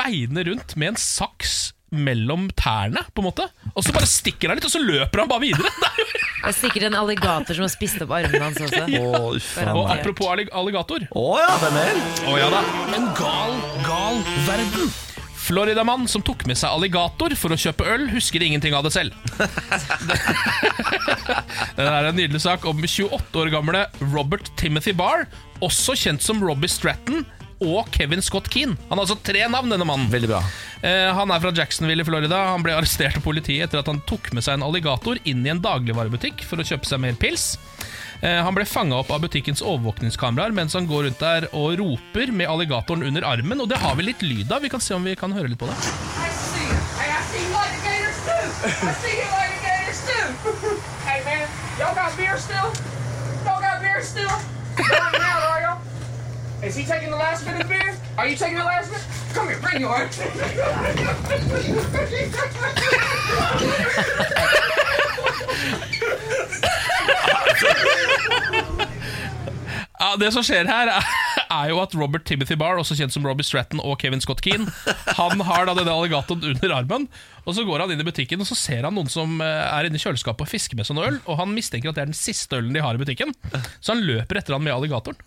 beiner rundt med en saks mellom tærne, på en måte. Og så bare stikker han litt, og så løper han bare videre. Det er er sikkert en alligator som har spist opp armene hans også. Ja. Oh, Og apropos allig- alligator. Å ja, hvem er oh, ja da. En gal, gal verden. Floridamann som tok med seg alligator for å kjøpe øl, husker ingenting av det selv. Det er en nydelig sak om 28 år gamle Robert Timothy Barr, også kjent som Robbie Stratton og Kevin Scott Keane. Han har altså tre navn, denne mannen. Veldig bra. Eh, han er fra Jacksonville i Florida. Han ble arrestert av politiet etter at han tok med seg en alligator inn i en dagligvarebutikk for å kjøpe seg mer pils. Eh, han ble fanga opp av butikkens overvåkningskameraer mens han går rundt der og roper med alligatoren under armen. Og det har vi litt lyd av. Vi kan se om vi kan høre litt på det. I see. Hey, I see too. I see you hey man, y'all got beer still? Y'all got beer still? Going out, are y'all? Is he taking the last bit of beer? Are you taking the last bit? Come here, bring yours. Ja, Det som skjer her, er, jo at Robert Timothy Barr, også kjent som Robbie Stratton og Kevin Scott Keane, han har da denne alligatoren under armen. Og Så går han inn i butikken og så ser han noen som eh, er inne i kjøleskapet og fisker med sånn øl. Og han mistenker at det er den siste ølen de har i butikken, så han løper etter han med alligatoren.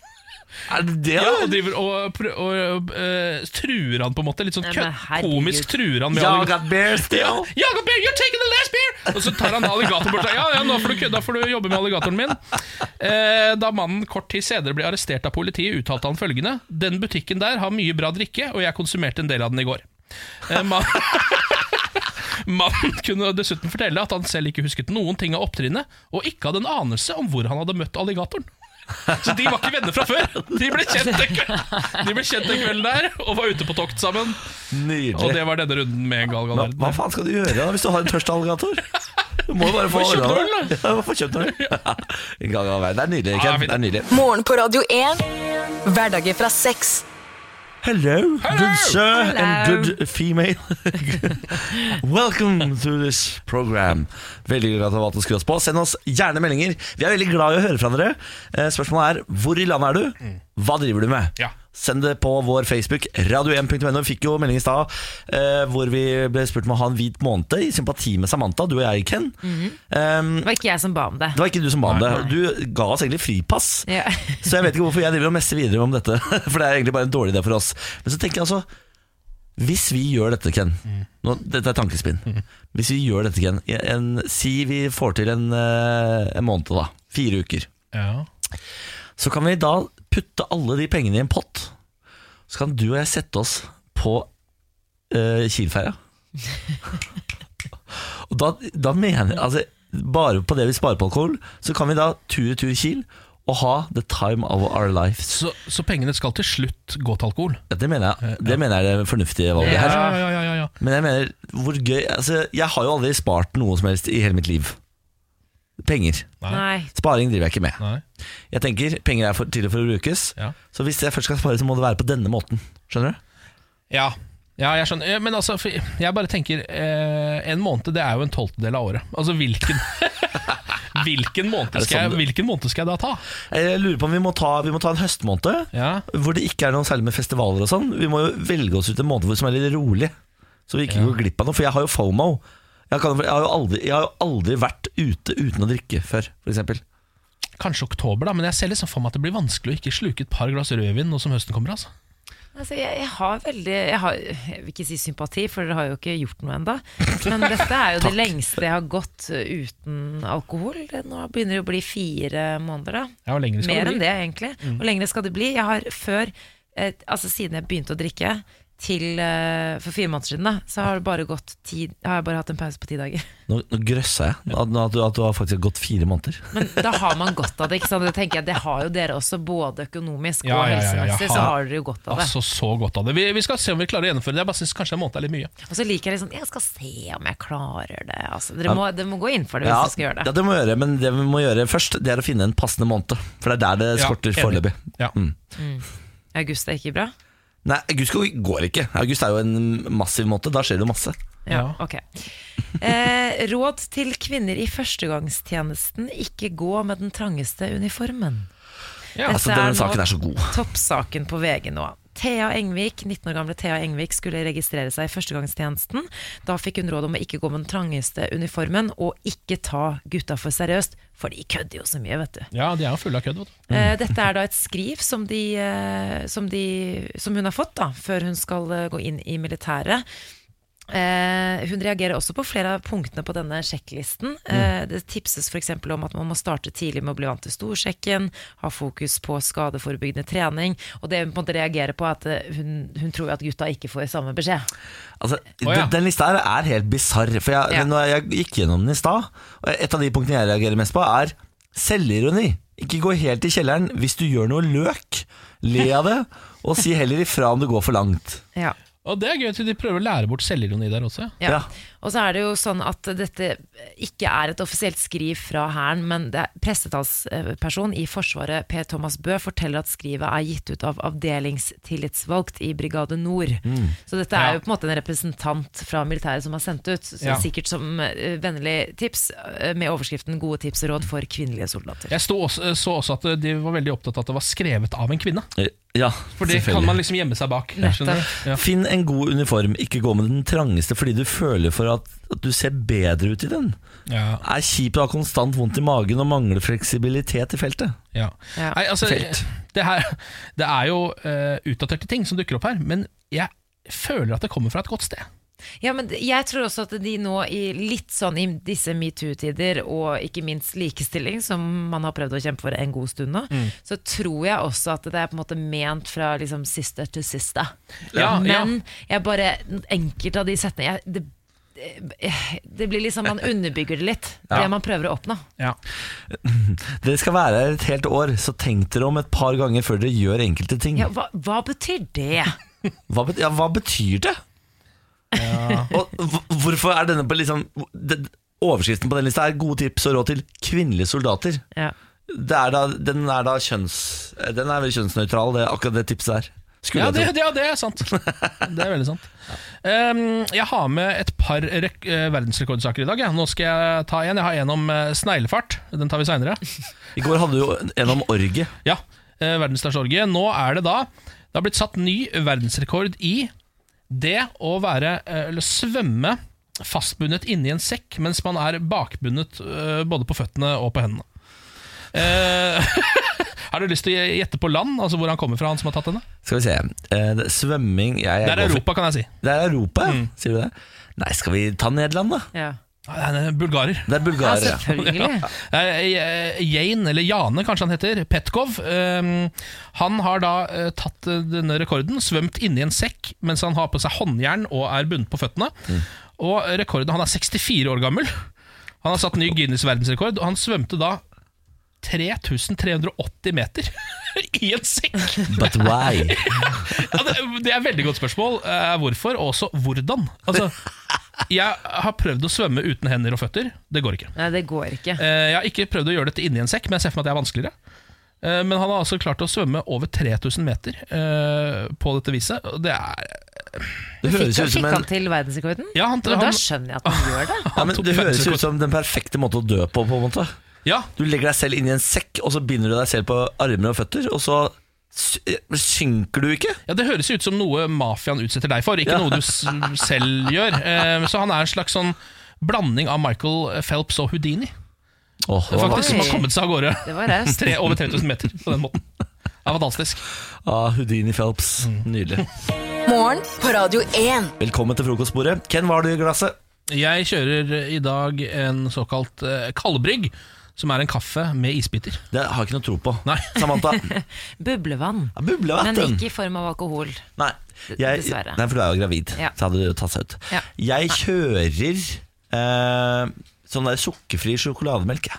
Er det det? Ja, og driver og, og, og uh, truer han på en måte. Litt sånn Nei, kø- men herregud. komisk truer han med Y'all got bear still? Jakob Bear, you're taking the last beer! Og så tar han alligatoren bort. Ja, ja, nå får du, da får du jobbe med alligatoren min. Eh, da mannen kort tid senere ble arrestert av politiet, uttalte han følgende Den butikken der har mye bra drikke, og jeg konsumerte en del av den i går. Eh, man Mannen kunne dessuten fortelle at han selv ikke husket noen ting av opptrinnet, og ikke hadde en anelse om hvor han hadde møtt alligatoren. Så de var ikke venner fra før. De ble kjent den, kve- de kvelden der og var ute på tokt sammen. Og det var denne runden med Gal Gal Hva, hva faen skal du gjøre da hvis du har en tørst alligator? Du må jo bare få Få kjøpt øl, da. Ja, få kjøpt øl. En gang. Det er nydelig. Ja, Ken. Det er nydelig. Morgen på Radio 1. Hverdager fra seks. Hello, good sir and good female. Welcome to this program. Veldig glad at du har valgt å skru oss på. Send oss gjerne meldinger. Vi er veldig glad i å høre fra dere. Eh, Spørsmålet er hvor i landet er du? Hva driver du med? Ja. Send det på vår Facebook, radio1.no. Vi fikk jo melding i stad eh, hvor vi ble spurt om å ha en hvit måned i sympati med Samantha, du og jeg, Ken. Mhm. um, Det var ikke jeg som ba om det. det var ikke du som ba om det. Du ga oss egentlig fripass. Ja. Så jeg vet ikke hvorfor jeg driver og messer videre om dette, for det er egentlig bare en dårlig idé for oss. Men så tenker jeg altså Hvis vi gjør dette, Ken Nå, Dette er tankespinn. Hvis vi gjør dette, Ken en, Si vi får til en, eh, en måned, da. Fire uker. Ja. Så kan vi da putte alle de pengene i en pott. Så kan du og jeg sette oss på uh, Kielferja. og da, da mener jeg altså, Bare på det vi sparer på alkohol, så kan vi da tur-tur Kiel og ha the time of our life. Så, så pengene skal til slutt gå til alkohol? Ja, Det mener jeg, det mener jeg er det fornuftige valget Ja. her. ja, ja, ja, ja. Men jeg mener, hvor gøy altså, Jeg har jo aldri spart noe som helst i hele mitt liv. Penger. Nei. Sparing driver jeg ikke med. Nei. Jeg tenker Penger er for, til for å brukes. Ja. Så hvis jeg først skal spare, så må det være på denne måten. Skjønner du? Ja, ja, jeg skjønner. Men altså, for jeg bare tenker eh, En måned det er jo en tolvtedel av året. Altså hvilken Hvilken måned, skal jeg, sånn det- hvilken måned skal jeg da ta? Jeg lurer på om vi må ta, vi må ta en høstmåned Ja, hvor det ikke er noe særlig med festivaler og sånn. Vi må jo velge oss ut en måned som er litt rolig, så vi ikke Ja. går glipp av noe. For jeg har jo FOMO. Jeg, kan, jeg, har jo aldri, jeg har jo aldri vært ute uten å drikke før, f.eks. Kanskje oktober, da, men jeg ser liksom for meg at det blir vanskelig å ikke sluke et par glass rødvin nå som høsten kommer. altså Altså, jeg, jeg har veldig jeg, har, jeg vil ikke si sympati, for dere har jo ikke gjort noe ennå. Men dette er jo det lengste jeg har gått uten alkohol. Nå begynner det å bli fire måneder, da. Ja, Mer det enn det, egentlig. Hvor lenge skal det bli? Jeg har før, eh, altså siden jeg begynte å drikke, til eh, for fire måneder siden, da, så har det bare gått ti, har jeg bare hatt en pause på ti dager. Nå, nå grøssa jeg at, at, du, at du har faktisk gått fire måneder. Men da har man godt av det. ikke sant? Det tenker jeg, det har jo dere også, både økonomisk Ja, og ja, ja, ja, helsemessig. Så har dere jo godt av det. Altså, så godt av det. Vi, vi skal se om vi klarer å gjennomføre det. Jeg bare synes kanskje en måned er litt mye. Og så liker jeg liksom Jeg skal se om jeg klarer det. Altså, dere, må, dere må gå inn for det hvis Ja, dere skal gjøre det. ja, det må gjøre, men det vi må gjøre først, det er å finne en passende måned. For det er der det skorter foreløpig. Ja. August er ikke bra? Nei, august går ikke. August er jo en massiv måned. Da skjer det jo masse. Ja, ok eh, Råd til kvinner i førstegangstjenesten Ikke gå med den trangeste uniformen Ja, Altså, Dette Denne nå saken er så god. Toppsaken på VG nå Thea Engvik, 19 år gamle Thea Engvik skulle registrere seg i førstegangstjenesten. Da fikk hun råd om å ikke gå med den trangeste uniformen og ikke ta gutta for seriøst, for de kødder jo så mye, vet du. ja, de er jo fulle av kødd. Mm. Dette er da et skriv som, de, eh, som, de, som hun har fått da, før hun skal eh, gå inn i militæret. Eh, hun reagerer også på flere av punktene på denne sjekklisten. Eh, det tipses f.eks. om at man må starte tidlig med å bli vant til storsjekken, ha fokus på skadeforebyggende trening. Og det hun på en måte reagerer på, er at eh, hun, hun tror at gutta ikke får samme beskjed. Altså, oh, ja. den, den lista her er helt bisarr. For jeg, Ja. når jeg gikk gjennom den i stad, og et av de punktene jeg reagerer mest på, er selvironi. Ikke gå helt i kjelleren hvis du gjør noe løk. Le av det, og si heller ifra om det går for langt. Ja. Og det er gøy at de prøver å lære bort selvironi der også. Ja. Og så er det jo sånn at dette ikke er et offisielt skriv fra Hæren, men det er pressetalsperson i Forsvaret, Per Thomas Bø, forteller at skrivet er gitt ut av avdelingstillitsvalgt i Brigade Nord. Så dette er Ja. jo på en måte en representant fra militæret som har sendt ut, så Ja. sikkert som eh, vennlig tips, eh, med overskriften 'Gode tips og råd for kvinnelige soldater'. Jeg også, så også at de var veldig opptatt av at det var skrevet av en kvinne. Ja, For det kan man liksom gjemme seg bak. Ja. Finn en god uniform, ikke gå med den trangeste fordi du føler for at, at du ser bedre ut i den. Ja, Er kjipt å ha konstant vondt i magen og mangler fleksibilitet i feltet. ja. Ja. Nei, altså, Felt. det, her, det er jo uh, utdaterte ting som dukker opp her, men jeg føler at det kommer fra et godt sted. Ja, men jeg tror også at de nå i litt sånn i disse metoo-tider, og ikke minst likestilling, som man har prøvd å kjempe for en god stund nå, så tror jeg også at det er på en måte ment fra liksom sister til sister. Ja, ja. Men jeg bare enkelte av de setningene det, det blir liksom Man underbygger det litt, Ja. det man prøver å oppnå. Ja. Dere skal være her et helt år, så tenk dere om et par ganger før dere gjør enkelte ting. Ja, hva, hva betyr det? Hva, bet ja, hva betyr det? Og hvorfor er denne på liksom det, Overskriften på den lista er 'Gode tips og råd til kvinnelige soldater'. Ja. Det er da, den er da kjønns... Den er vel kjønnsnøytral, det, akkurat det tipset der. Ja, det, tro. ja, det er sant. Det er veldig sant. Um, jeg har med et par eh, verdensrekordsaker i dag. Ja. Nå skal jeg ta en. Jeg har en om eh, sneglefart. Den tar vi seinere. I går hadde du jo en om orgie. Ja, verdens. Nå er det da Det har blitt satt ny verdensrekord i det å være Eller svømme fastbundet inni en sekk mens man er bakbundet både på føttene og på hendene. Eh, har du lyst til å gjette på land, altså hvor han kommer fra, han som har tatt denne? Skal vi se. Uh, svømming jeg, jeg Det er for- Europa, kan jeg si. Det er Europa. Mm. sier du det? Nei, skal vi ta Nederland, da? Ja. Det er bulgarer. Det er bulgarer, ja, selvfølgelig. Ja. Jane, eller Jane kanskje han heter, Petkov, eh, han har da eh, tatt eh, denne rekorden, svømt inni en sekk mens han har på seg håndjern og er bundet på føttene. Og rekorden, Han er 64 år gammel. Han har satt ny Guinness verdensrekord, og han svømte da 3380 meter i en sekk! But why? Ja, det, det er et veldig godt spørsmål. Uh, hvorfor, og også hvordan. Altså, jeg har prøvd å svømme uten hender og føtter. Det går ikke. Nei, det går ikke. Uh, Jeg har ikke prøvd å gjøre dette inni en sekk, men jeg ser for meg at det er vanskeligere. Uh, Men han har altså klart å svømme over 3000 meter eh, på dette viset. Og det er Det Fikk, ut som fikk han en til verdensrekorden? Ja, han, Men da skjønner jeg at han gjør det. ja, men Det høres ut som den perfekte måte å dø på. på en måte ja, Du legger deg selv inn i en sekk, og så binder du deg selv på armer og føtter, og så synker du ikke. ja, Det høres ut som noe mafiaen utsetter deg for, ikke Ja. noe du s selv gjør. Eh, Så han er en slags sånn blanding av Michael Phelps og Houdini. Åh, Faktisk Som har kommet seg av gårde Det var tre, over 3000 meter på den måten. Det er fantastisk. ah, Houdini Phelps. Nydelig. Morgen på Radio 1. Velkommen til frokostbordet. Ken, hva har du i glasset? Jeg kjører i dag en såkalt eh, kaldbrygg, som er en kaffe med isbiter. Det har jeg ikke noe tro på. Nei. Samantha. Bublevann. Ja, Bublevann. Men ikke i form av alkohol. Nei, jeg, Dessverre. nei, for du er jo gravid. Ja. Så hadde det tatt seg ut. Ja. Jeg kjører eh, sånn der sukkerfri sjokolademelk.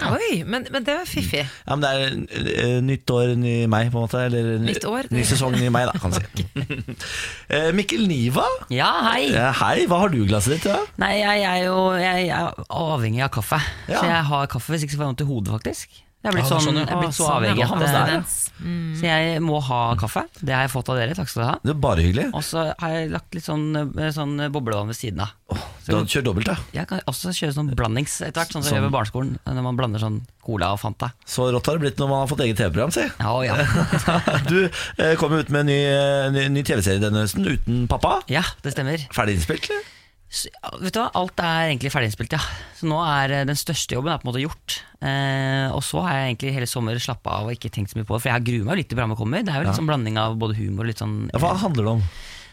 Jeg. Oi, men, men det var fiffig. Ja, men det er eh, nytt år, ny meg, på en måte. Eller Nytt år? ny sesong, ny meg, da, kan man si. Eh, Mikkel Niva, Ja, hei. hei. Hva har du i glasset ditt? Ja? Nei, jeg, er jo jeg er avhengig av kaffe. Ja. Så jeg har kaffe, hvis ikke så får jeg vondt i hodet, faktisk. Jeg er blitt, Ja, sånn, sånn, jeg er blitt så sånn, avhengig av deg. Så jeg må ha kaffe. Det har jeg fått av dere. Takk skal dere ha. Det er bare hyggelig. Og så har jeg lagt litt sånn, eh, sånn boblevann ved siden av. Du har kjørt dobbelt, da? Jeg kan også kjøre sånn blandings etter hvert, sånn som Sånn. jeg gjør ved barneskolen. Når man blander sånn cola og Fanta. Så rått har det blitt når man har fått eget TV-program, si. Ja, ja. Du eh, kom jo ut med en ny, eh, ny, ny TV-serie denne høsten uten pappa. ja, det stemmer. Ferdig innspilt, eller? Så, vet du hva, Alt er egentlig ferdig innspilt, ja. Så nå er eh, den største jobben er på en måte gjort. Eh, og så har jeg egentlig hele sommer slappa av og ikke tenkt så mye på det. For jeg gruer meg litt til programmet kommer. Det er jo litt sånn blanding av både humor og litt sånn Ja, hva handler det om?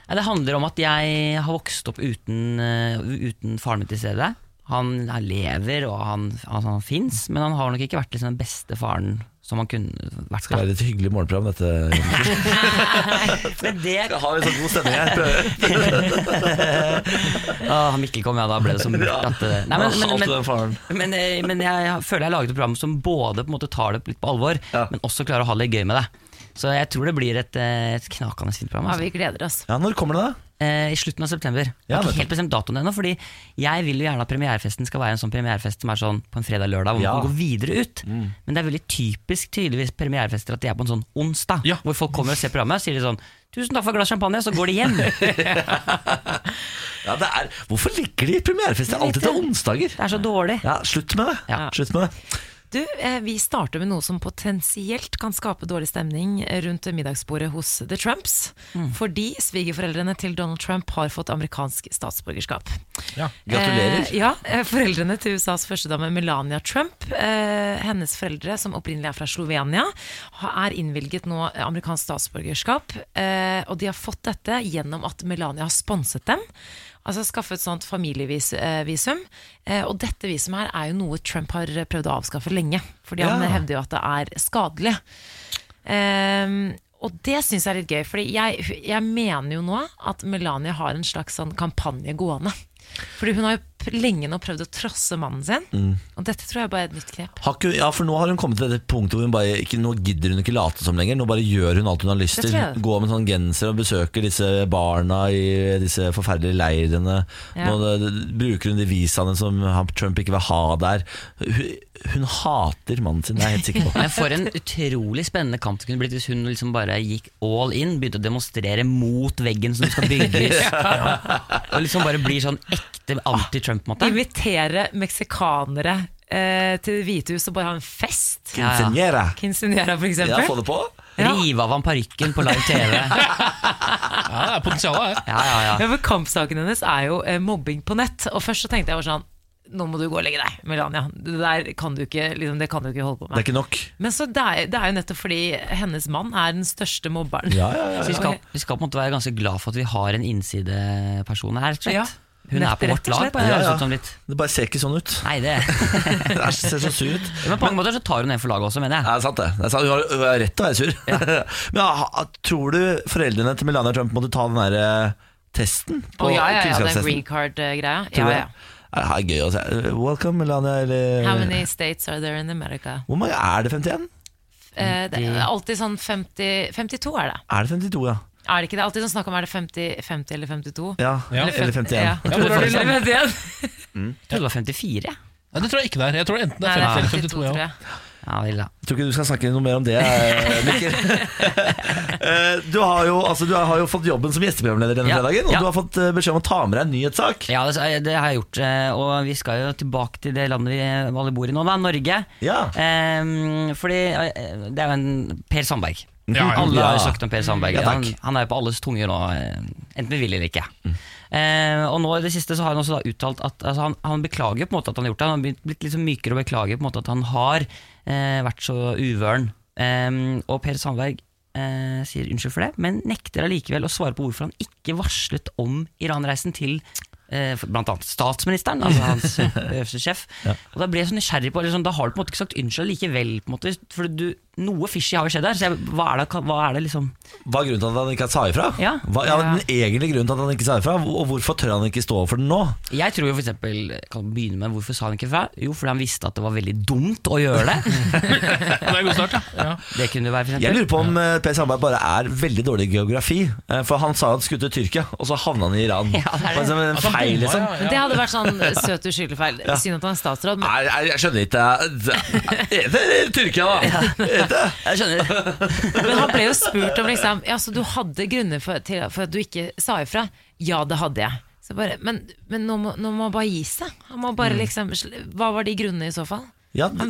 Eh, Det handler om at jeg har vokst opp uten, uh, uten faren min til stede. Han, han lever og han, altså, han fins, men han har nok ikke vært liksom den beste faren som man kunne vært. Det er et hyggelig morgenprogram, dette. Men det Jeg har en sånn god stemning her. ah, Mikkel kom, ja, da ble det så mørkt at eh, Nei, men, men, Alt men, men, eh, men jeg føler jeg har laget et program som både på en måte tar det litt på alvor, Ja. men også klarer å ha det litt gøy med det. Så jeg tror det blir et, eh, et knakende fint program. Ja, Altså. vi gleder oss. Ja, når kommer det, da? Eh, I slutten av september. Jeg har ikke helt bestemt datoen ennå, fordi jeg vil jo gjerne at premierefesten skal være en sånn premierefest som er sånn på en fredag-lørdag, hvor Ja. man kan gå videre ut. Men det er veldig typisk tydeligvis premierefester at de er på en sånn onsdag, Ja. hvor folk kommer og ser programmet, og sier de sånn 'tusen takk for et glass champagne', så går de hjem. Ja, det er, hvorfor ligger de i premierefest alltid til onsdager? Det er så dårlig. Ja, Slutt med det. Ja. Slutt med det. Du, eh, Vi starter med noe som potensielt kan skape dårlig stemning rundt middagsbordet hos The Trumps. Fordi svigerforeldrene til Donald Trump har fått amerikansk statsborgerskap. Ja. Gratulerer. Eh, ja, eh, Foreldrene til USAs førstedame Melania Trump, eh, hennes foreldre som opprinnelig er fra Slovenia, er innvilget nå amerikansk statsborgerskap. Eh, og de har fått dette gjennom at Melania har sponset dem. Altså skaffe et sånt familievisum. Eh, og dette visumet her er jo noe Trump har prøvd å avskaffe lenge. Fordi han Ja. hevder jo at det er skadelig. Um, og det syns jeg er litt gøy, Fordi jeg, jeg mener jo nå at Melania har en slags sånn kampanje gående. Fordi hun har jo lenge nå prøvd å trosse mannen sin, Mm. og dette tror jeg bare er et nytt knep. Har ikke, ja, for Nå har hun kommet til det punktet hvor hun bare ikke, nå gidder hun ikke late som lenger. Nå bare gjør hun alt hun har lyst til. Går med sånn genser og besøker disse barna i disse forferdelige leirene. Ja. Nå det, bruker hun de visaene som Trump ikke vil ha der. Hun, hun hater mannen sin, det er jeg helt sikker på. Men for en utrolig spennende kamp det kunne blitt hvis hun liksom bare gikk all in, begynte å demonstrere mot veggen som skal bygges. Og liksom bare blir sånn ekte anti-Trump-måte. Invitere meksikanere eh, til Det hvite hus og bare ha en fest. Quinceñera Quinceñera Quinceañera. Quinceañera, for Ja, eksempel. få det på. Ja. Rive av ham parykken på live TV. Ja, det er potensialet her. Ja, ja, ja. Ja, for Kampsaken hennes er jo eh, mobbing på nett. Og først så tenkte jeg bare sånn Nå må du gå og legge deg, Melania. Det der kan du ikke, liksom, det kan du ikke holde på med. Det er ikke nok. Men så det er, det er jo nettopp fordi hennes mann er den største mobberen. Ja, ja, ja. Så vi skal, vi skal på en måte være ganske glad for at vi har en innsideperson her. rett og slett. Ja, Hun er på vårt lag. slett. på en Ja, ja. som litt Det bare ser ikke sånn ut. Nei, det Det er- ser så sur ut. Men på mange måter så tar hun en for laget også, mener Ja, jeg. det er sant det. det er sant. Hun, har, rett til å være sur. Men ja, tror du foreldrene til Melania Trump måtte ta den der testen? testen? Å ja, ja, ja, den green card-greia. Tror Ja, ja. det? Det er gøy å si. Welcome, Melania. Eller How many states are there in America? Hvor mange er det? 51? Eh, det er alltid sånn 50, 52 er det. Er det 52, ja? Er det ikke det? Alltid sånn snakk om er det 50, 50 eller 52? Ja, Ja. Eller 51. Ja. Jeg tror det de Eller landet? 51. Jeg tror det var 54. jeg. Ja, det tror jeg ikke det er. Jeg tror enten det er 50 er eller 52, 52. tror Ja. jeg. Ja, vel da. Jeg tror ikke du skal snakke noe mer om det, eh, Mikkel. Eh, du, har jo, altså, du har jo fått jobben som gjesteprogramleder denne Ja, fredagen, og ja. du har fått eh, beskjed om å ta med deg en nyhetssak. Ja, det, det har jeg gjort, og vi skal jo tilbake til det landet vi alle bor i nå, da, Norge. Ja. Ehm, fordi det er jo en Per Sandberg. Ja, ja. Alle har jo Ja. sagt om Per Sandberg. Ja, han, han er jo på alles tunger nå, eh, enten vi vil eller ikke. Eh, og nå i det siste så har han også da uttalt at altså han, han beklager på en måte at han har gjort det. Han har blitt- blitt litt sånn mykere og beklager på en måte at han har eh, vært så uvøren. Eh, og Per Sandberg eh, sier unnskyld for det, men nekter allikevel å svare på hvorfor han ikke varslet om Iran-reisen til eh, blant annet statsministeren, altså hans øverste sjef. Og Da ble jeg så nysgjerrig på liksom, Da har du på en måte ikke sagt unnskyld likevel, på en måte, for du, noe fishy har jo skjedd her. Så jeg, hva, er det, hva er det liksom Hva er grunnen til at han ikke sa ifra? Ja. Hva, ja, Den egentlige grunnen til at han ikke sa ifra, og hvorfor tør han ikke stå for den nå? Jeg tror jo for eksempel, kan begynne med Hvorfor sa han ikke ifra? Jo, fordi han visste at det var veldig dumt å gjøre det. Det er en god start, ja. ja. Det kunne det være, for eksempel. Jeg lurer på om ja. Per Sandberg bare er veldig dårlig i geografi. eh, For han sa han skulle til Tyrkia, og så havna han i Iran. Ja, det er det. En Altså, feil, liksom. ja, ja. Men Det hadde vært sånn søt uskyldig feil. Synd at han er statsråd. Men Nei, jeg skjønner ikke Er det Tyrkia, da? Er? Jeg skjønner. Men han ble jo spurt om liksom Ja, så du hadde grunner for, til, for at du ikke sa ifra? Ja, det hadde jeg. Så bare, men men nå, må, nå må han bare gi seg. Han må bare liksom Hva var de grunnene i så fall? Ja, Han,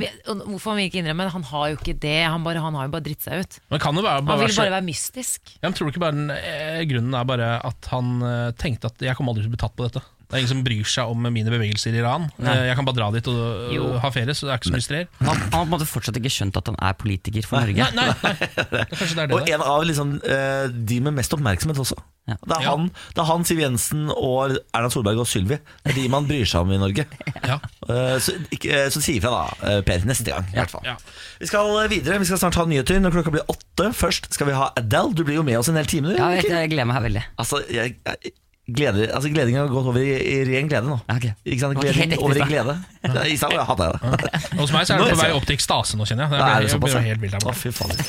hvorfor han vil ikke innrømme det? Han har jo ikke det. Han, bare, han har jo bare dritt seg ut. Men kan det være, Han vil så- bare være mystisk. Ja, men tror du ikke bare den, eh, Grunnen er bare at han eh, tenkte at jeg kommer aldri til å bli tatt på dette. Det er ingen som bryr seg om mine bevegelser i Iran. Nei. Eh, Jeg kan bare dra dit og og Jo. ha ferie, så det er ikke så mye. Han, han har på en måte fortsatt ikke skjønt at han er politiker for Norge. Nei, nei, nei. Det er Kanskje det er det Og en av liksom, eh, de med mest oppmerksomhet også. Ja. Det, er han, det er han, Siv Jensen og Erna Solberg og Sylvi. Det er de man bryr seg om i Norge. Ja. Eh, Så, ikke, så si ifra, da, Per, neste gang. I hvert fall. Ja. Vi skal videre. Vi skal snart ha nyheter når klokka blir åtte. Først skal vi ha Adele. Du blir jo med oss en hel time. Ja, jeg, jeg gleder meg her veldig. Altså, jeg, jeg gleder, altså Gledingen har gått over i, i ren glede nå. Okay. Ikke sant? Helt over i glede. Ja, I stad hadde jeg det. Hos meg så er det er på vei opp til ekstase nå, kjenner jeg. Det er blir, det blir helt vill der borte. fy fader.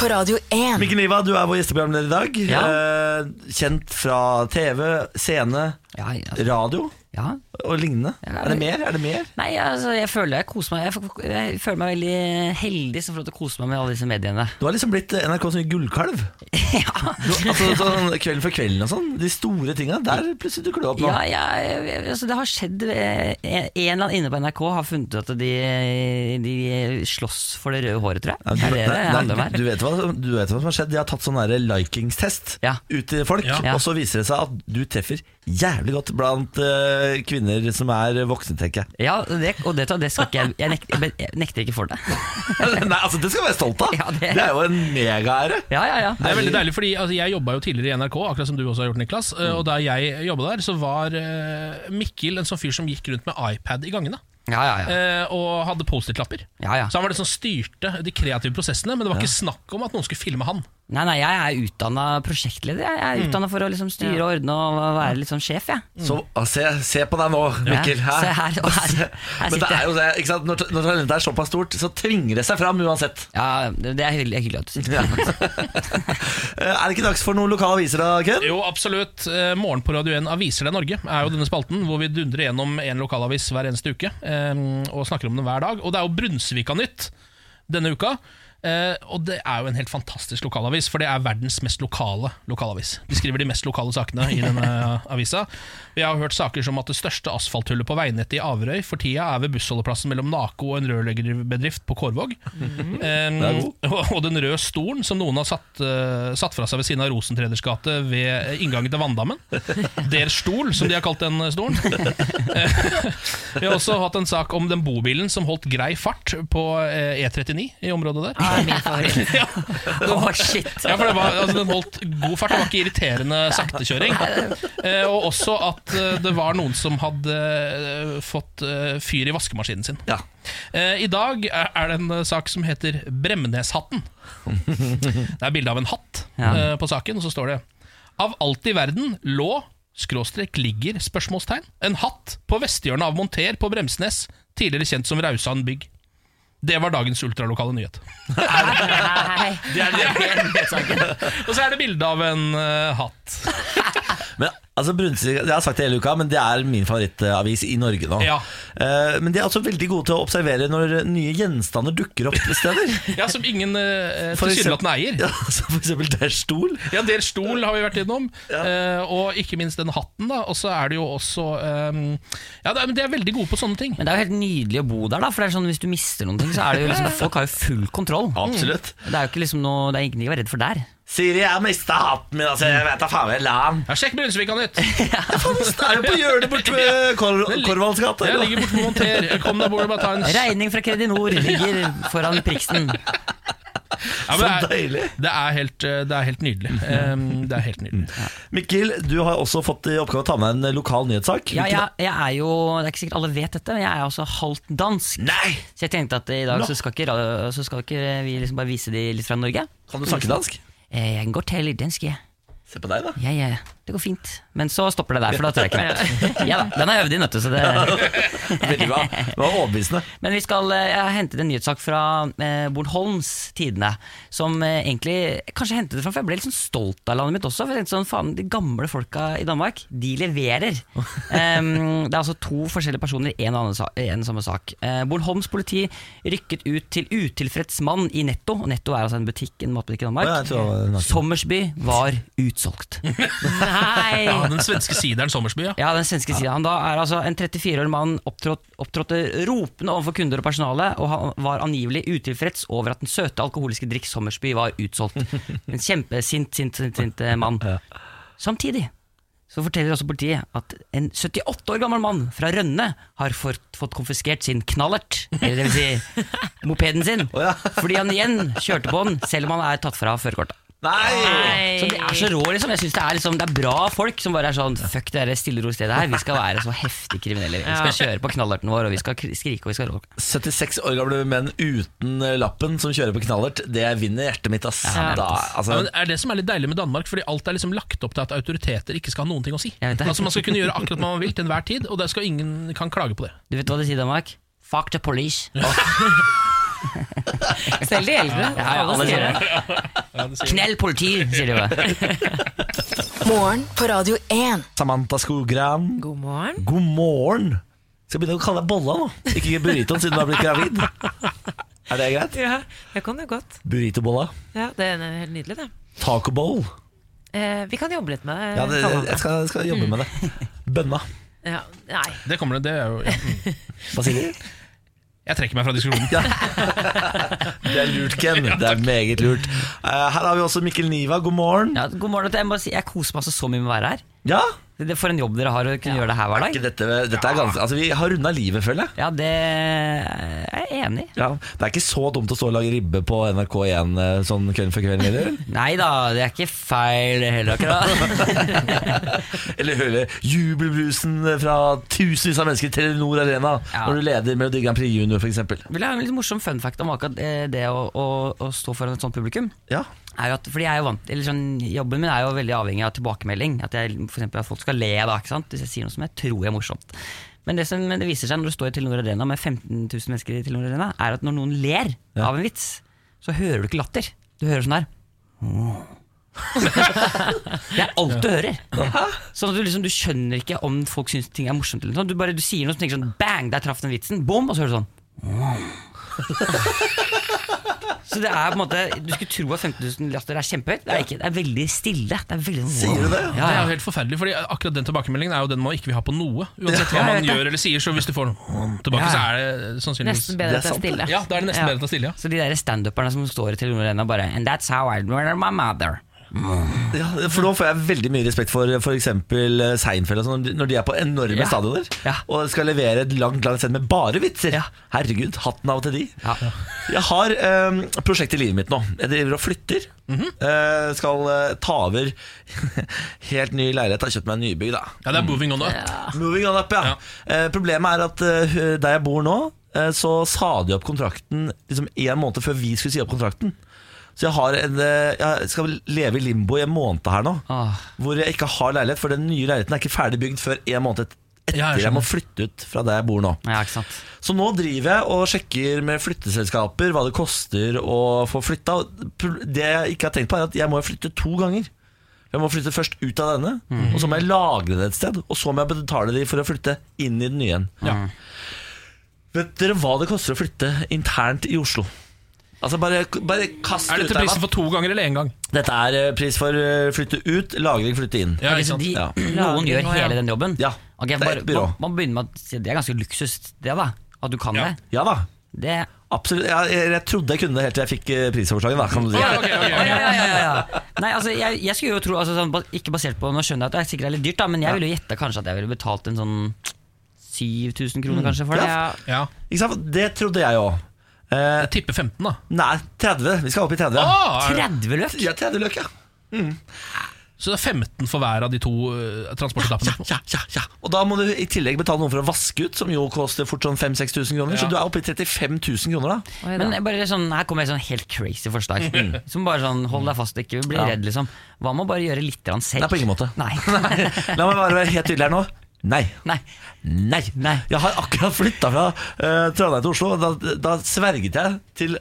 På Radio 1. Mikkel Niva, du er vår gjesteprogramleder i dag. Ja. Eh, kjent fra TV, scene, Ja, altså. radio ja. og lignende. Ja, Er det mer? Er det mer? Nei, altså, jeg føler jeg koser meg Jeg, jeg føler meg veldig heldig som får lov til å kose meg med alle disse mediene. Du har liksom blitt NRKs nye gullkalv. ja. Du, altså, sånn, kvelden for kvelden og sånn. De store tinga. Der plutselig dukker du opp nå. Ja, ja, altså det har skjedd eh, En eller annen inne på NRK har funnet ut at de, de slåss for det røde håret, tror jeg. Ja, Det du, det nei, det, nei, du, vet hva, du vet hva som har skjedd? De har tatt sånn likingstest Ja. ut til folk, og så viser det seg at du treffer jævlig godt blant uh, kvinner som er voksne, tenker jeg. Ja, det, og det, det skal ikke jeg Jeg nekter, jeg nekter ikke for det. Nei, altså Det skal du være stolt av! Ja, det... det- er jo en megaære. Ja, ja, ja. Det er veldig deilig, fordi altså, Jeg jobba jo tidligere i NRK, akkurat som du også har gjort, Niklas. Mm. Og da jeg jobba der, så var uh, Mikkel en sånn fyr som gikk rundt med iPad i gangene. Ja, ja, ja. eh, Og hadde Post-It-lapper. ja, ja. Så han var det som styrte de kreative prosessene, men det var ikke snakk om at noen skulle filme han. Nei, nei, jeg er utdanna prosjektleder. Jeg er utdanna for å liksom styre og ordne og være litt sånn sjef, jeg. Så ah, se, se på deg nå, Mikkel. Ja, se her, og her- her Men det sitter er jo det, ikke sant? Når, når talentet er såpass stort, så tvinger det seg fram uansett. Ja, det det er hyggelig, hyggelig at du sier. Eh, Er det ikke dags for noen lokale aviser da, Ken? Jo, absolutt. Eh, Morgen på Radio 1 Aviser deg Norge er jo denne spalten hvor vi dundrer gjennom en lokalavis hver eneste uke eh, og snakker om den hver dag. Og det er jo Brunsvika-nytt denne uka. Eh, og det er jo en helt fantastisk lokalavis, for det er verdens mest lokale lokalavis. De skriver de mest lokale sakene i denne avisa. Vi har hørt saker som at det største asfalthullet på veinettet i Averøy for tida er ved bussholdeplassen mellom Nako og en rørleggerbedrift på Kårvåg. Eh, og, og den røde stolen som noen har satt, uh, satt fra seg ved siden av Rosentreders gate ved inngangen til Vanndammen. Der stol, som de har kalt den stolen. Vi har også hatt en sak om den bobilen som holdt grei fart på eh, E39 i området der. Det er min favoritt. Åh, shit. Ja, for det var, altså, Den holdt god fart, det var ikke irriterende saktekjøring. Eh, og også at eh, det var noen som hadde eh, fått eh, fyr i vaskemaskinen sin. Ja. Eh, I dag er er det en sak som heter Bremneshatten. Det er bilde av en hatt Ja. eh, på saken, og så står det Av alt i verden lå skråstrek ligger spørsmålstegn en hatt på vesthjørnet av Monter på Bremsnes, tidligere kjent som Rausan bygg. Det var dagens ultralokale nyhet. Nei, det er det. Og så er det bilde av en uh, hatt. Men altså Brunsvik, Jeg har sagt det hele uka, men det er min favorittavis i Norge nå. Ja. Eh, men de er også veldig gode til å observere når nye gjenstander dukker opp steder. Ja, Som ingen uh, For tilsynelatende eier. Ja, så for eksempel der stol. Ja, Der stol har vi vært innom, eh, og ikke minst den hatten. da Og så er det jo også um, Ja, det er, men De er veldig gode på sånne ting. Men det er jo helt nydelig å bo der, da. For det er sånn hvis du mister noen ting, så er det jo liksom Folk har jo full kontroll. Absolutt. Det er jo ikke liksom noe Det er ingenting å være redd for der. Siri, jeg har mista hatten min. Altså, jeg vet da faen jeg la den. Ja, Sjekk Brunsvika-nytt! Er du på hjørnet borte ved Kor Korvalds gate? Jeg ligger borte på Monter. Kom deg bort og bare ta en Regning fra Kredinor ligger foran Priksen. ja, men Så det, er, deilig. det, er helt, eh, det er helt nydelig. Eh, det er helt nydelig. Mikkel, du har også fått i oppgave å ta med en lokal nyhetssak. Ja, jeg, jeg er jo Det er ikke sikkert alle vet dette, men jeg er også halvt dansk. Nei! Så jeg tenkte at i dag så skal ikke, så skal ikke vi liksom bare vise de litt fra Norge. Kan du snakke dansk? Eh, Jeg kan godt tale litt dansk, jeg. Se på deg, da. Ja, ja, det går fint. Men så stopper det der, for da tør jeg ikke mer. Ja da, den er øvd inn, vet du. Så det Veldig bra. Det var overbevisende. Men vi skal, eh, jeg har hentet en nyhetssak fra eh, Bornholms Tidende, som eh, egentlig Kanskje hentet det fra, for jeg ble litt sånn stolt av landet mitt også. For jeg tenkte sånn, faen, De gamle folka i Danmark, de leverer. um, det er altså to forskjellige personer i en og annen sa- en samme sak. Eh, Bornholms politi rykket ut til utilfreds mann i Netto. Og Netto er altså en butikk, en matbutikk i Danmark. ja, jeg. Sommersby var utsolgt. Nei! Ja, Den svenske sideren Sommersby, ja. Ja, den svenske ja. Han da er altså en 34 år mann opptrådt, opptrådte ropende overfor kunder og personale, og han var angivelig utilfreds over at den søte alkoholiske drikk Sommersby var utsolgt. En kjempesint, sint, sint, sint eh, mann. Samtidig så forteller også politiet at en 78 år gammel mann fra Rønne har fått, fått konfiskert sin knallert, eller det vil si mopeden sin, fordi han igjen kjørte på den, selv om han er tatt fra førerkortet. Nei! Så de er så rå, liksom. Jeg synes det, er liksom, det er bra folk som bare er sånn Fuck det der stille ro stedet her. Vi skal være så heftig kriminelle. Vi skal kjøre på knallerten vår, og vi skal skrike og vi skal råke. 76 år gamle menn uten lappen som kjører på knallert, det vinner hjertet mitt, ass. Ja. Da, Ja, altså, men er det som er litt deilig med Danmark, fordi alt er liksom lagt opp til at autoriteter ikke skal ha noen ting å si. Altså Man skal kunne gjøre akkurat hva man vil til enhver tid, og der skal ingen kan klage på det. Du vet hva de sier i Danmark? Fuck the police. Selv de eldre. Ja, ja, alle sier det. Knell politi, sier de bare. Morgen på Radio 1. Samantha Skogran, God morgen. god morgen. Skal begynne å kalle deg Bolla nå, ikke burritoen siden du har blitt gravid. Er det greit? Ja, jeg kan jo godt. Burritobolla. Ja, Det er helt nydelig, det. Taco bowl. Eh, vi kan jobbe litt med det. Ja, det, jeg skal, skal jobbe med det. Bønna. Ja, nei. Det kommer det, det er jo ja. Hva sier du? Jeg trekker meg fra diskusjonen. Det er lurt, Ken. Det er meget lurt. Eh, her har vi også Mikkel Niva. God morgen. Ja, god morgen. Jeg, må si, jeg koser meg altså så mye med å være her. Ja, Det- For en jobb dere har å kunne gjøre det her hver er dag. ikke dette, dette er ganske, altså, Vi har runda livet, føler jeg. Ja, det er jeg enig i. Ja, det er ikke så dumt å stå og lage ribbe på NRK1 eh, sånn kveld for kveld, eller? Nei da, det er ikke feil heller, akkurat. Eller høre jubelbrusen fra tusenvis av mennesker i Telenor Arena Ja. når du leder Melodi Grand Prix Junior, f.eks. Vil jeg ha en litt morsom fun fact om akkurat eh, det å, å, å stå foran et sånt publikum? Ja. Er jo at, fordi jeg er jo vant eller sånn, Jobben min er jo veldig avhengig av tilbakemelding. At, jeg, for eksempel, at folk skal le da, ikke sant? hvis jeg sier noe som jeg tror er morsomt. Men det som det viser seg når du står i Telenor Arena med 15 000 mennesker i Telenor Arena, er at når noen ler Ja. av en vits, så hører du ikke latter. Du hører sånn her. det er alt du hører. Sånn at du, liksom, du skjønner ikke om folk syns ting er morsomt. Eller. Du, bare, du sier noe som tenker sånn Bang, der traff den vitsen. Bom, og så hører du sånn Så det er på en måte Du skulle tro at 15 000 latter er kjempehøyt. Det er ikke. Det er veldig stille. Det er veldig Sier du det? Ja, Det er jo helt forferdelig, Fordi akkurat den tilbakemeldingen er jo den man ikke vil ha på noe. Uansett hva Ja, jeg man det. gjør eller sier, så hvis du får noe tilbake, Ja. så er det sannsynligvis Nesten bedre Det er at det er sant, stille. Ja, da er det nesten Ja. bedre å ta stille, ja. Så de der standuperne som står i Telenor Arena bare And that's how I murder my mother. Ja, for nå får jeg veldig mye respekt for f.eks. Seinfeld og sånn, når de er på enorme Ja. stadioner Ja. og skal levere et langt langt sett med bare vitser. Herregud, hatten av til de. Ja. Jeg har um, prosjekt i livet mitt nå. Jeg driver og flytter. Eh, skal uh, ta over helt ny leilighet. Har kjøpt meg en nybygg, da. Ja, det er moving on up. Moving on up, ja. Ja. Eh, problemet er at eh, der jeg bor nå, eh, så sa de opp kontrakten liksom en måned før vi skulle si opp kontrakten. Så jeg, har en, eh, jeg skal leve i limbo i en måned her nå, Ah. hvor jeg ikke har leilighet. For den nye leiligheten er ikke ferdig bygd før en måned etter Ja, jeg jeg må flytte ut fra der jeg bor nå. Ja. Så nå driver jeg og sjekker med flytteselskaper hva det koster å få flytta. Det jeg ikke har tenkt på, er at jeg må flytte to ganger. Jeg må flytte først ut av denne, og så må jeg lagre det et sted. Og så må jeg betale de for å flytte inn i den nye igjen. Ja. Vet dere hva det koster å flytte internt i Oslo? Altså Bare, bare kast Er dette prisen for to ganger eller én gang? Dette er eh, pris for eh, flytte ut, lagring, flytte inn. Ja, ikke sant? de, Ja. Noen gjør hele den jobben? Ja, Okay, det er et byrå. Man, man begynner med at si, Det er ganske luksus, det da. At du kan Ja. det. Ja da, Det absolutt. Jeg, jeg, jeg trodde jeg kunne det helt til jeg fikk eh, prisoverslaget. Da, kan du si. Ja, okay, okay, okay. ja, ja, ja, ja. Nei, altså, jeg, jeg skulle jo tro altså, sånn, Ikke basert på Nå skjønner jeg at det er sikkert er litt dyrt, da, men jeg ville jo gjette kanskje at jeg ville betalt en sånn 7000 kroner kanskje for det. Ja. Ja. Ikke sant? Det trodde jeg òg. Eh, Jeg tipper 15, da. nei, 30. Vi skal opp i 30. Ah, er det- 30 løk! Ja, 30 løk, ja. så det er 15 for hver av de to uh, transportetappene? Ja, ja, ja. Og da må du i tillegg betale noen for å vaske ut, som jo koster fort sånn 5000-6000 kroner. Så Ja. du er oppe i 35 000 kroner, da. Oi da. Men jeg bare sånn, her kommer et sånn helt crazy forslag. Som bare sånn, Hold deg fast, ikke bli Ja. redd, liksom. Hva med å bare gjøre litt grann selv? Nei, på ingen måte. Nei. La meg bare være helt tydelig her nå. Nei. Nei. Nei. Nei. Jeg har akkurat flytta fra uh, Trondheim til Oslo. Da, da sverget jeg til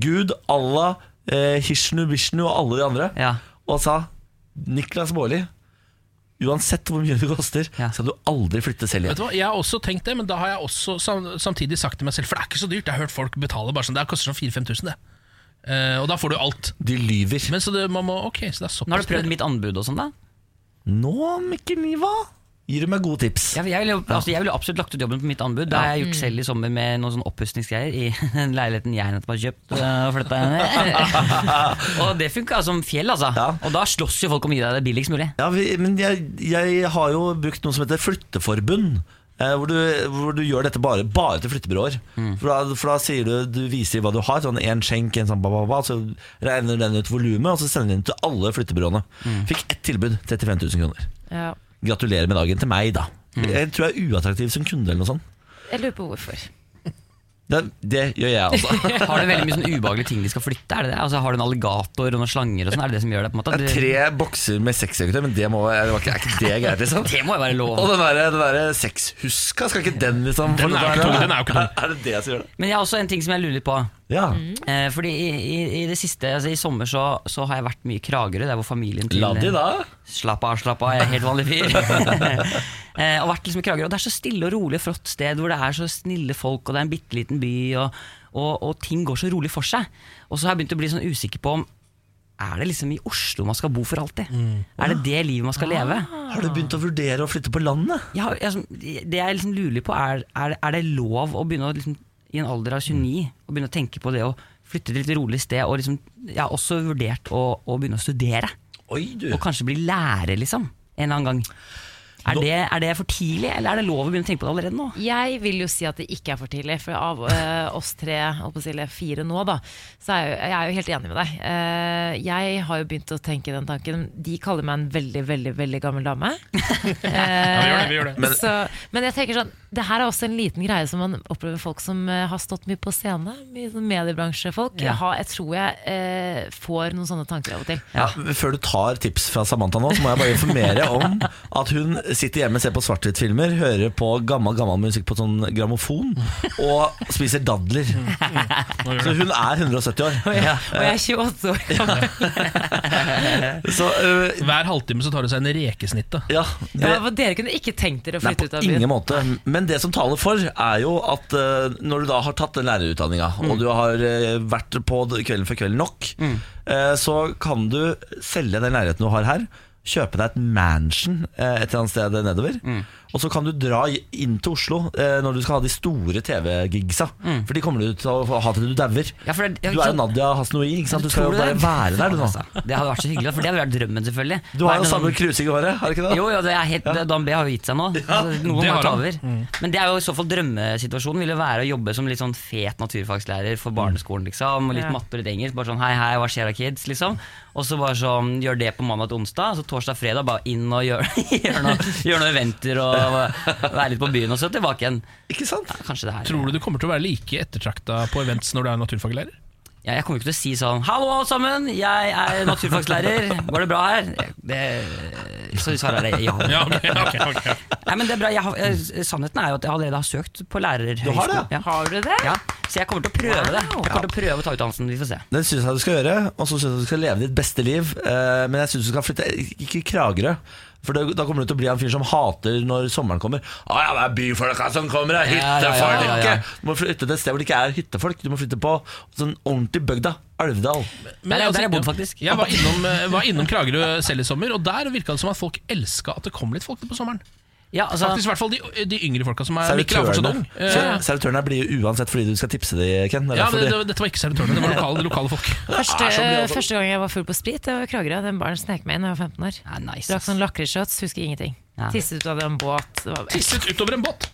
Gud, Allah, uh, Hishnu, Vishnu og alle de andre Ja. og sa Niklas Baarli, uansett hvor mye det koster, Ja. skal du aldri flytte selv Vet igjen. du hva, Jeg har også tenkt det, men da har jeg også sam samtidig sagt til meg selv For det er ikke så dyrt. Jeg har hørt folk betale bare sånn Det koster sånn 4000-5000, det. Eh, og da får du alt. De lyver. Men så det, man må, ok, så det er såpass Nå har du prøvd mitt anbud og sånn, da? Nå, Mikkel Niva, gir du meg gode tips. Jeg, jeg, ville, altså, jeg ville absolutt lagt ut jobben på mitt anbud. Det har jeg gjort selv i sommer med noen sånn oppussingsgreier i den leiligheten jeg nettopp har kjøpt. øh, Og det funka som fjell, altså. Ja. Og da slåss jo folk om å gi deg det billigst mulig. Ja, vi, men jeg, jeg har jo brukt noe som heter flytteforbund. Eh, hvor, du, hvor du gjør dette bare, bare til flyttebyråer. For, da, for da sier du Du viser hva du har. Sånn En skjenk, en sånn ba, ba, ba, Så regner den ut volumet, og så sender den til alle flyttebyråene. Fikk ett tilbud. 35 000 kroner. Ja. Gratulerer med dagen til meg, da. Jeg tror jeg er uattraktiv som kunde, eller noe sånt. Jeg lurer på hvorfor. Det, det gjør jeg, altså. Har du veldig mye sånn ubehagelige ting de skal flytte? Er det det? Altså, har du en alligator og noen slanger og sånn? Er det det som gjør det? på en måte? Det er tre bokser med sexleketøy, men det må, er, ikke, er ikke det greit, liksom? Det må jo være lov. Og den der, den der sexhuska, skal ikke den liksom Den er jo ikke tung, den er jo ikke tung. Er det det som gjør det? Men jeg har også en ting som jeg lurer litt på. Ja. Eh, fordi i, i, i det siste, altså i sommer så, så har jeg vært mye i Kragerø, der hvor familien til La de da. Slapp av, slapp av, jeg er helt vanlig fyr. eh, og vært liksom i Kragerø, og det er så stille og rolig og flott sted hvor det er så snille folk, og det er en bitte liten by, og, og, og ting går så rolig for seg. Og så har jeg begynt å bli sånn usikker på om er det liksom i Oslo man skal bo for alltid? Er det det livet man skal leve? Har du begynt å vurdere å flytte på landet? Ja, jeg, det jeg liksom lurer på, er, er, er det lov å begynne å liksom, i en alder av 29 å begynne å tenke på det å flytte til et litt rolig sted? Og liksom, jeg har også vurdert å, å begynne å studere. Oi, du. Og kanskje bli lærer, liksom. En eller annen gang. Er det, er det for tidlig, eller er det lov å begynne å tenke på det allerede nå? Jeg vil jo si at det ikke er for tidlig, for av uh, oss tre, holdt på å si, eller fire nå, da, så er jeg, jeg er jo helt enig med deg. Uh, jeg har jo begynt å tenke den tanken. De kaller meg en veldig, veldig, veldig gammel dame. Ja, vi gjør det, vi gjør det. Men, så, men jeg tenker sånn, det her er også en liten greie som man opplever folk som har stått mye på scene. Mye sånn mediebransjefolk. Ja. Jeg, har, jeg tror jeg eh, får noen sånne tanker av og til. Ja, før du tar tips fra Samantha nå, så må jeg bare informere om at hun sitter hjemme, ser på svart-hvitt-filmer, hører på gammel gammel musikk på sånn grammofon og spiser dadler. Så hun er 170 år. Og jeg, og jeg er 28 år gammel. Så Hver halvtime så tar du seg en rekesnitt. ja, det, Ja, dere kunne ikke tenkt dere å flytte nei, ut av byen? ingen måte. Men det som taler for, er jo at uh, når du da har tatt den lærerutdanninga, og du har uh, vært på Kvelden for kvelden nok, eh, så kan du selge den leiligheten du har her. Kjøpe deg et mansion eh, et eller annet sted nedover. Og så kan du dra inn til Oslo eh, når du skal ha de store TV-gigsa. For de kommer du til å ha til du dauer. Ja, ja, Du er jo? Nadia Hasnoi. Ikke sant? Du skal jo bare det? være der, du nå. Altså, det hadde vært så hyggelig, for det hadde vært drømmen, selvfølgelig. Du har jo sånn- samme krusing i håret, har du ikke det? Jo, jo, det er helt, Dan B har jo gitt seg nå. Altså, Noen må har ta over. Mm. Men det er jo i så fall drømmesituasjonen. Ville være å jobbe som litt sånn fet naturfagslærer for barneskolen. liksom Litt Ja. matte og litt engelsk. Bare sånn hei, hei, hva skjer da, kids? liksom Og så bare sånn gjør det på mandag til onsdag. Så torsdag fredag bare inn og gjør, gjør, noen gjør noe eventer og være litt på byen, og så tilbake igjen. Ikke sant? Ja, kanskje det her Tror du du kommer til å være like ettertrakta på events når du er naturfaglærer? ja, Jeg kommer ikke til å si sånn Hallo, alle sammen, jeg er naturfagslærer. Går det bra her? Det, så svarer jeg ja. Ja, ok, ok, ok. Nei, men det er bra. Jeg har, eh, sannheten er jo at jeg allerede har søkt på lærerhøyskolen. har det, ja. Har du det? Ja, så jeg kommer til å prøve det. Jeg kommer til å prøve å ta utdannelsen. Vi får se. Det syns jeg du skal gjøre, og så syns jeg du skal leve ditt beste liv. Eh, men jeg syns du skal flytte Ikke Kragerø. For det, Da kommer du til å bli en fyr som hater når sommeren kommer. Å ja, det er byfolka som kommer, det er Ja, ja, ja, ja, ja. Du må flytte til et sted hvor det ikke er hyttefolk. Du må flytte på sånn ordentlig bygda. Alvdal. Der er- der jeg bodd, faktisk. Jeg var innom, eh, var innom Kragerø selv i sommer, og der virka det som at folk elska at det kom litt folk på sommeren. Ja, altså, Faktisk i hvert fall de, de yngre folka som er Mikkel er fortsatt ung. Eh, Servitørene blir jo uansett fordi du skal tipse dem, Ken. Det Ja, men det, det, Dette var ikke servitørene, det var lokale, lokale folk. Første, første gang jeg var full på sprit, det var i Kragerø. Den baren snek meg inn da jeg var 15 år. ja, nice. Drakk sånn lakrishots, husker ingenting. Ja. Tisset ut av en båt. Det var, Tisset utover en båt!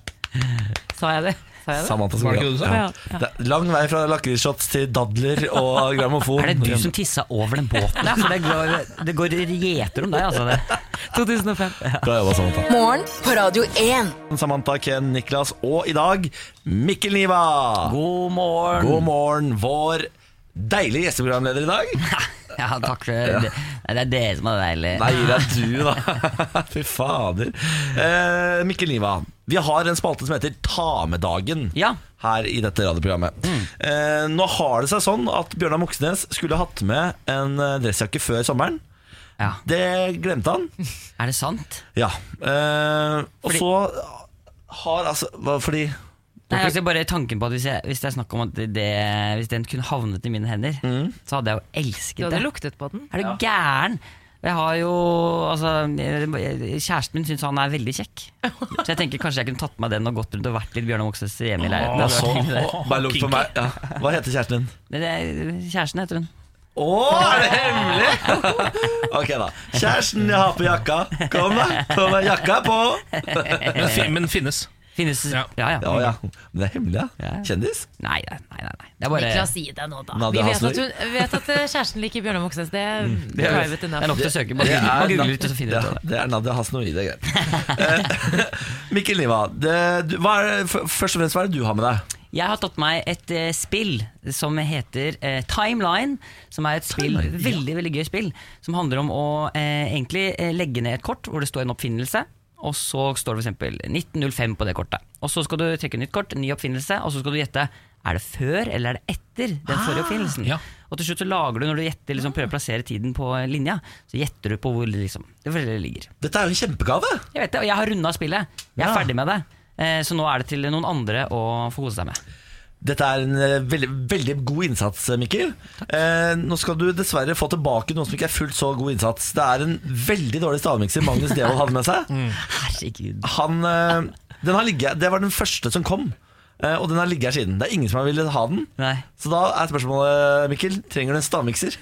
sa jeg det? Sa jeg det? Samantha Var det ikke det du sa? Ja. Ja, Det er lang vei fra lakrisshots til dadler og grammofon. Er det du som tissa over den båten? Ja, for det går, det går gjeter om deg, altså. Det. 2005. Bra jobba, Samantha. Morgen på Radio 1. Samantha, Ken, Niklas og i dag Mikkel Niva. God morgen! God morgen, vår deilige gjesteprogramleder i dag. Ja, takk for det. Det er dere som er deilig. Nei, det er du, da. Fy fader. Eh, Mikkel Niva, vi har en spalte som heter Ta med-dagen. Ja. Her i dette radioprogrammet. Eh, nå har det seg sånn at Bjørnar Moxnes skulle hatt med en eh, dressjakke før sommeren. ja. Det glemte han. Er det sant? Ja. Eh, og Fordi- så har altså Fordi Nei, altså bare tanken på at Hvis, jeg, hvis det er snakk om at det, Hvis den kunne havnet i mine hender, så hadde jeg jo elsket det. Du hadde det. luktet på den. Er du gæren? Jeg har jo altså, Kjæresten min syns han er veldig kjekk. Så jeg tenker kanskje jeg kunne tatt med den og gått rundt og vært litt Bjørnar Moxnes hjemme i leiligheten. Oh, på meg. Ja. Hva heter kjæresten din? Det er kjæresten heter hun. Å, er det hemmelig?! Ok, da. Kjæresten jeg har på jakka. Kom, da. Kom da. jakka på. Men, filmen finnes. Finnes Ja. Ja, ja. Ja, ja. Men det er hemmelig, ja. Ja. Kjendis? Nei, nei, nei, nei. Det er bare Niklas, gi deg nå, da. Nadia Vi vet at, hun, vet at eh, kjæresten liker Bjørnar Moxnes. Det er det er, private det er nok til å søke. Bare google, bare google litt, så finner du ut av det. det er Nadia Hasnoi, det er greit. Eh, Mikkel Niva, det, du, hva er, først og fremst, hva er det du har med deg? Jeg har tatt meg et eh, spill som heter eh, Timeline. Som er et spill, Timeline, ja. veldig veldig gøy spill. Som handler om å eh, egentlig eh, legge ned et kort hvor det står en oppfinnelse. Og så står det f.eks. 1905 på det kortet. Og så skal du trekke nytt kort, ny oppfinnelse, og så skal du gjette er det før eller er det etter den forrige oppfinnelsen. ja. Og til slutt så lager du, når du gjetter, liksom, prøver å plassere tiden på linja, så gjetter du på hvor liksom, det forskjellige ligger. Dette er jo en kjempegave. Jeg vet det, og jeg har runda spillet. Jeg er Ja. ferdig med det. Eh, så nå er det til noen andre å få kose seg med. Dette er en eh, veldig, veldig god innsats, Mikkel. Eh, nå skal du dessverre få tilbake noe som ikke er fullt så god innsats. Det er en veldig dårlig stavmikser Magnus Devold hadde med seg. Herregud. Han, eh, den har ligget, det var den første som kom, eh, og den har ligget her siden. Det er ingen som har villet ha den. Nei. Så da er spørsmålet, Mikkel, trenger du en stavmikser?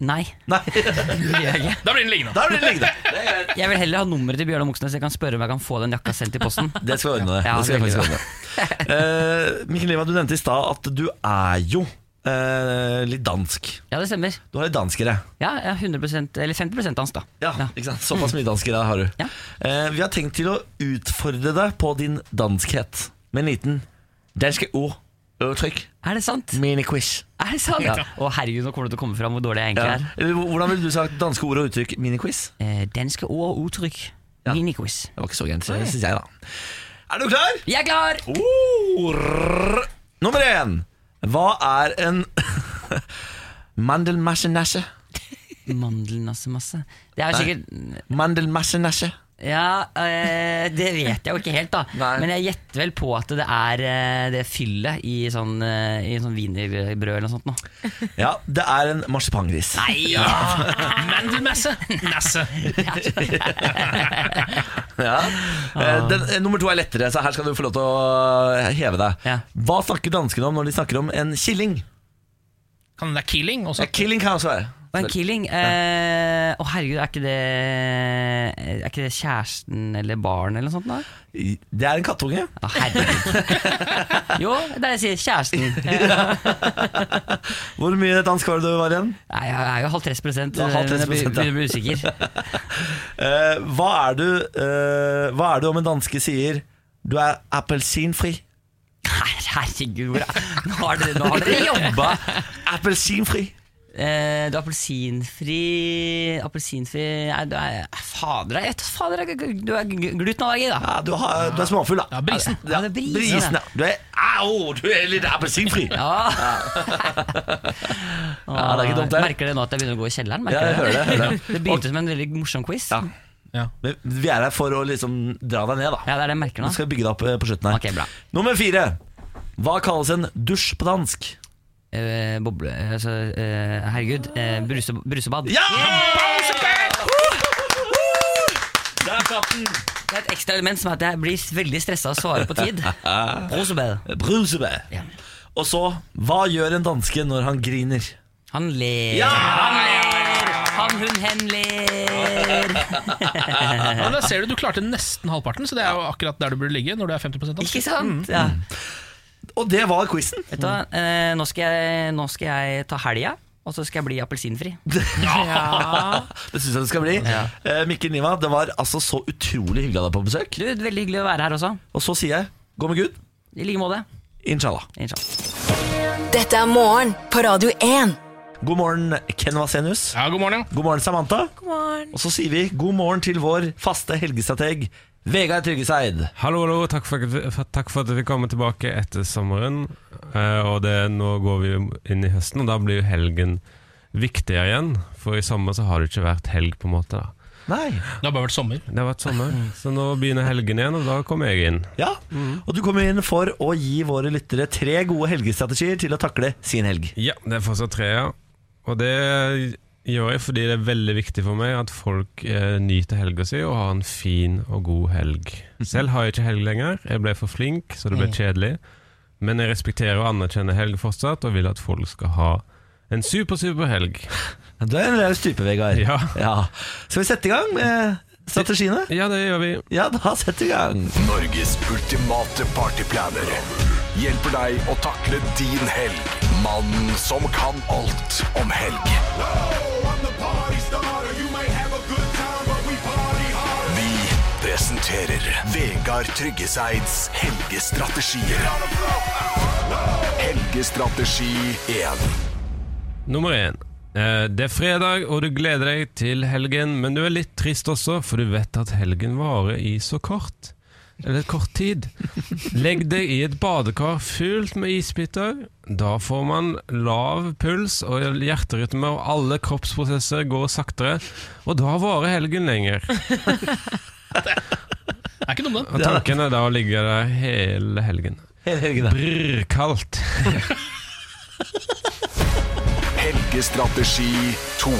Nei. Nei, det gjør jeg ikke. Da blir den liggende. da blir det liggende. Jeg vil heller ha nummeret til Bjørnar Moxnes, så jeg kan spørre om jeg kan få den jakka sendt i posten. Det skal vi ordne. Det, Ja, det skal jeg faktisk ordne. Uh, Mikkel Liva, du nevnte i stad at du er jo uh, litt dansk. Ja, det stemmer. Du har litt danskere. Ja, jeg er 100 eller 50 dansk, da. Ja, ikke sant? Såpass mye danskere har du. Ja. Uh, vi har tenkt til å utfordre deg på din danskhet med en liten danske ord. Uttrykk. Er det sant? Miniquiz. Er det sant? Å herregud, nå kommer det til å komme fram hvor dårlig jeg egentlig Ja. er. Eller Hvordan ville du sagt danske ord og uttrykk miniquiz? Eh, danske ord og uttrykk. Miniquiz. Det var ikke så gærent, syns jeg, da. Er du klar? Jeg er klar! Or. Nummer én. Hva er en mandelmasjenasje? Mandelnassemasse. Det er jo sikkert Mandelmasjenasje. Ja, øh, det vet jeg jo ikke helt, da. Nei. Men jeg gjetter vel på at det er eh, det fyllet i sånn, eh, i sånn wienerbrød eller noe sånt. Nå. Ja, det er en marsipangris. Nei! Mandelmesse! Nesse. Ja. Eh, Den, nummer to er lettere, så her skal du få lov til å heve deg. Ja. Hva snakker danskene om når de snakker om en killing? Kan det være killing? Også? Ja, killing kan også være. Og Killing Å, eh, Å herregud, er ikke det Er ikke det kjæresten eller barn eller noe sånt? da? Det er en kattunge. Å herregud Jo, det er det jeg sier. Kjæresten. Hvor mye dansk var det du var igjen? Nei, jeg er jo halv 30 men Du er halv 30%, jeg blir- begynner å bli usikker. uh, hva, er du, uh, hva er du om en danske sier Du er appelsinfri? Her, herregud, er Nå har dere, nå har dere jobba! Appelsinfri. Eh, du er appelsinfri Appelsinfri Nei, du er Fader, jeg vet fader, du er glutenallergi, da. Ja, du, har, du er småfull, da. Ja, brisen. Ja, det er brisen, Brisen, ja. Du er, au, du er litt appelsinfri. Ja, Ja. det er ikke dumt, det. Merker du nå at jeg begynner å gå i kjelleren? Ja, jeg hører det. hører det. Det begynte som en veldig morsom quiz. Ja. Ja. Men Vi er her for å liksom dra deg ned, da. Ja, det er det jeg merker Nå Vi skal bygge deg opp eh, på slutten her. Okay, bra. Nummer fire. Hva kalles en dusj på dansk? Eh, boble altså, eh, Herregud. Eh, bruse, brusebad. Ja! Der satt den! Det er et ekstra element som er at jeg blir veldig stressa og svarer på tid. Brusebad. brusebad. Ja. Og så, hva gjør en danske når han griner? Han ler. Ja! Han ler. Han, hun, hen ler. ja, da ser du, du klarte nesten halvparten, så det er jo akkurat der du burde ligge når du er 50 dansk. Ikke sant? Ja. Og det var quizen. Vet du hva, eh, nå, skal jeg, nå skal jeg ta helga, og så skal jeg bli appelsinfri. Ja. Det syns jeg det skal bli. Ja. Eh, Mikkel Niva, det var altså så utrolig hyggelig av deg på besøk. Du, Veldig hyggelig å være her også. Og så sier jeg gå med Gud. I like måte. Inshallah. Inshallah. Dette er morgen på Radio 1. God morgen, Ken Vasenius. Ja, god morgen. God morgen, Samantha. God morgen. Og så sier vi god morgen til vår faste helgestrateg Vegard Tryggeseid. Hallo, hallo. Takk for, takk for at vi kommer tilbake etter sommeren. Eh, og det, nå går vi inn i høsten, og da blir jo helgen viktigere igjen. For i sommer så har det ikke vært helg, på en måte. da Nei. Det har bare vært sommer. Det har vært sommer, så nå begynner helgen igjen, og da kommer jeg inn. Ja, Og du kommer inn for å gi våre lyttere tre gode helgestrategier til å takle sin helg. Ja, det er fortsatt tre, ja. Og det gjør jeg fordi det er veldig viktig for meg at folk eh, nyter helga si og har en fin og god helg. Selv har jeg ikke helg lenger. Jeg ble for flink, så det ble kjedelig. Men jeg respekterer og anerkjenner helg fortsatt, og vil at folk skal ha en super, super helg. Du er en raus type, Vegard. Ja. Skal vi sette i gang med strategiene? Ja, det gjør vi. Ja, da setter vi i gang. Norges ultimate partyplaner hjelper deg å takle din helg. Mannen som kan alt om helg. Presenterer Vegard Tryggeseids helgestrategier. Helgestrategi 1. Nummer én. Eh, Det er fredag, og du gleder deg til helgen, men du er litt trist også, for du vet at helgen varer i så kort. Eller kort tid. Legg deg i et badekar fylt med isbiter. Da får man lav puls og hjerterytme, og alle kroppsprosesser går saktere. Og da varer helgen lenger. Det er ikke dumt, det. Tanken er da å ligge der hele helgen. Hele helgen, da. Brr, kaldt. Helgestrategi 2.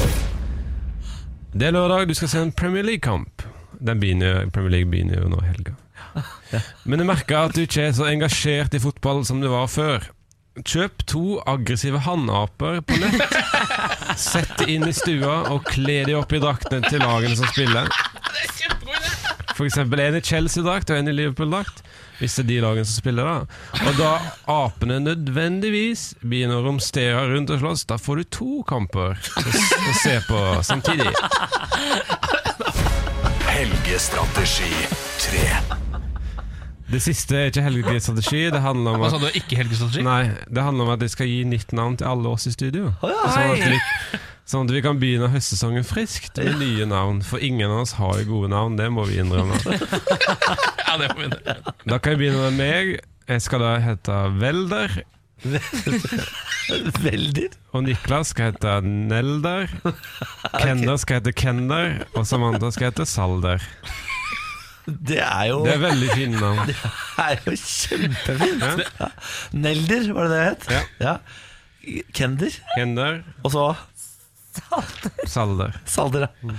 Det er lørdag, du skal se en Premier League-kamp. Den begynner, Premier League begynner jo nå i helga. Men du merker at du ikke er så engasjert i fotball som du var før. Kjøp to aggressive hannaper på nett. Sett de inn i stua og kle de opp i draktene til lagene som spiller. Eksempel en i Chelsea-drakt og en i Liverpool-drakt. Hvis det er de lagene som spiller, da. Og da apene nødvendigvis begynner å romstere rundt og slåss, da får du to kamper å, å se på samtidig. Helgestrategi 3. Det siste er ikke helgestrategi. Det handler om Hva at sa du, ikke helgestrategi? Nei, det handler om at jeg skal gi nytt navn til alle oss i studio. Oh, ja. Sånn at, vi kan begynne høstsesongen friskt med nye navn. For ingen av oss har jo gode navn, det må vi innrømme. Ja, det må vi innrømme. Da kan jeg begynne med meg. Jeg skal da hete Velder. Veldig. Og Niklas skal hete Nelder. Kender skal hete Kender. Og Samantha skal hete Salder. Det er jo Det er veldig fine navn. Det er jo kjempefint. Ja. Nelder, var det det het? Ja. Kender. Kender, Og så Salder. Salder, ja.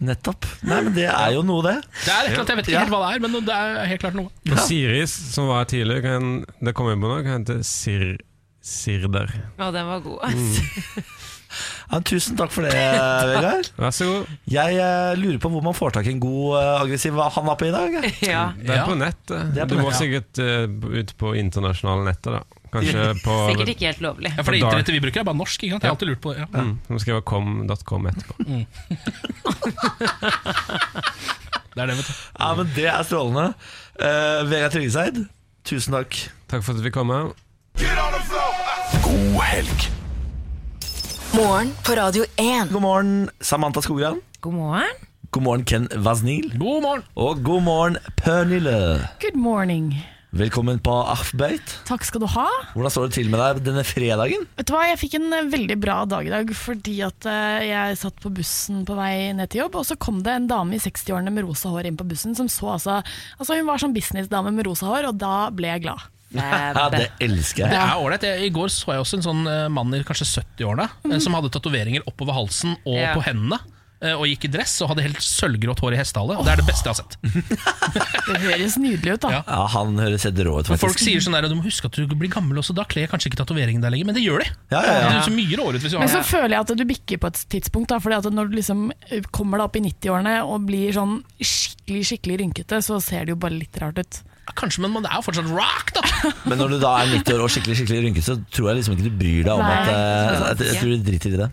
Nettopp. Nei, men det er jo noe, det. Det er et eller annet, Jeg vet ikke Ja. helt hva det er, men det er helt klart noe. Og Siris, som var her tidligere, kan, det kom inn på noe, kan hete Sir, Sirder. Ja, den var god. Ja, tusen takk for det, Vegard. Vær så god. Jeg uh, lurer på hvor man får tak i en god uh, aggressiv hanape i dag. Ja. Det er på er på Du må nett, ja. sikkert uh, ut på internasjonale nettet, da. Kanskje på Sikkert ikke helt lovlig. Ja, for det internettet vi bruker, er bare norsk. Ikke sant? Jeg har alltid lurt på det. Ja. mm, Så må skrive com.com etterpå. Det er det, vet du. Ja, men Det er strålende. Uh, Vegard Tryggeseid, tusen takk. Takk for at du fikk komme. God helg. Morgen på Radio 1. God morgen, Samantha Skogran. God morgen. God morgen, Ken Vaznil. God morgen! Og god morgen, Pernille. Good morning. Velkommen på Afbeit. Takk skal du ha. Hvordan står det til med deg denne fredagen? Vet du hva, Jeg fikk en eh, veldig bra dag i dag fordi at eh, jeg satt på bussen på vei ned til jobb, og så kom det en dame i 60-årene med rosa hår inn på bussen som så altså Altså Hun var sånn businessdame med rosa hår, og da ble jeg glad. Ja, Det elsker jeg. Det er ålreit. I går så jeg også en sånn eh, mann i kanskje 70-årene mm. som hadde tatoveringer oppover halsen og Ja. på hendene. Eh, Og gikk i dress og hadde helt sølvgrått hår i hestehale. Og Det er det beste jeg har sett. Det høres nydelig ut, da. Ja. Ja, Han høres helt rå ut, faktisk. Folk sier sånn der, du må huske at du blir gammel også, da kler kanskje ikke tatoveringen deg lenger. Men det gjør de. Ja, ja, ja. Det ser mye råere ut hvis Men har så føler jeg at du bikker på et tidspunkt. Da, fordi at Når du liksom kommer deg opp i 90-årene og blir sånn skikkelig skikkelig rynkete, så ser det jo bare litt rart ut. Kanskje, men det er jo fortsatt rock, da! Men når du da er 90 år og skikkelig skikkelig rynket, så tror jeg liksom ikke du bryr deg om Nei, at jeg, at- Jeg tror du driter i det.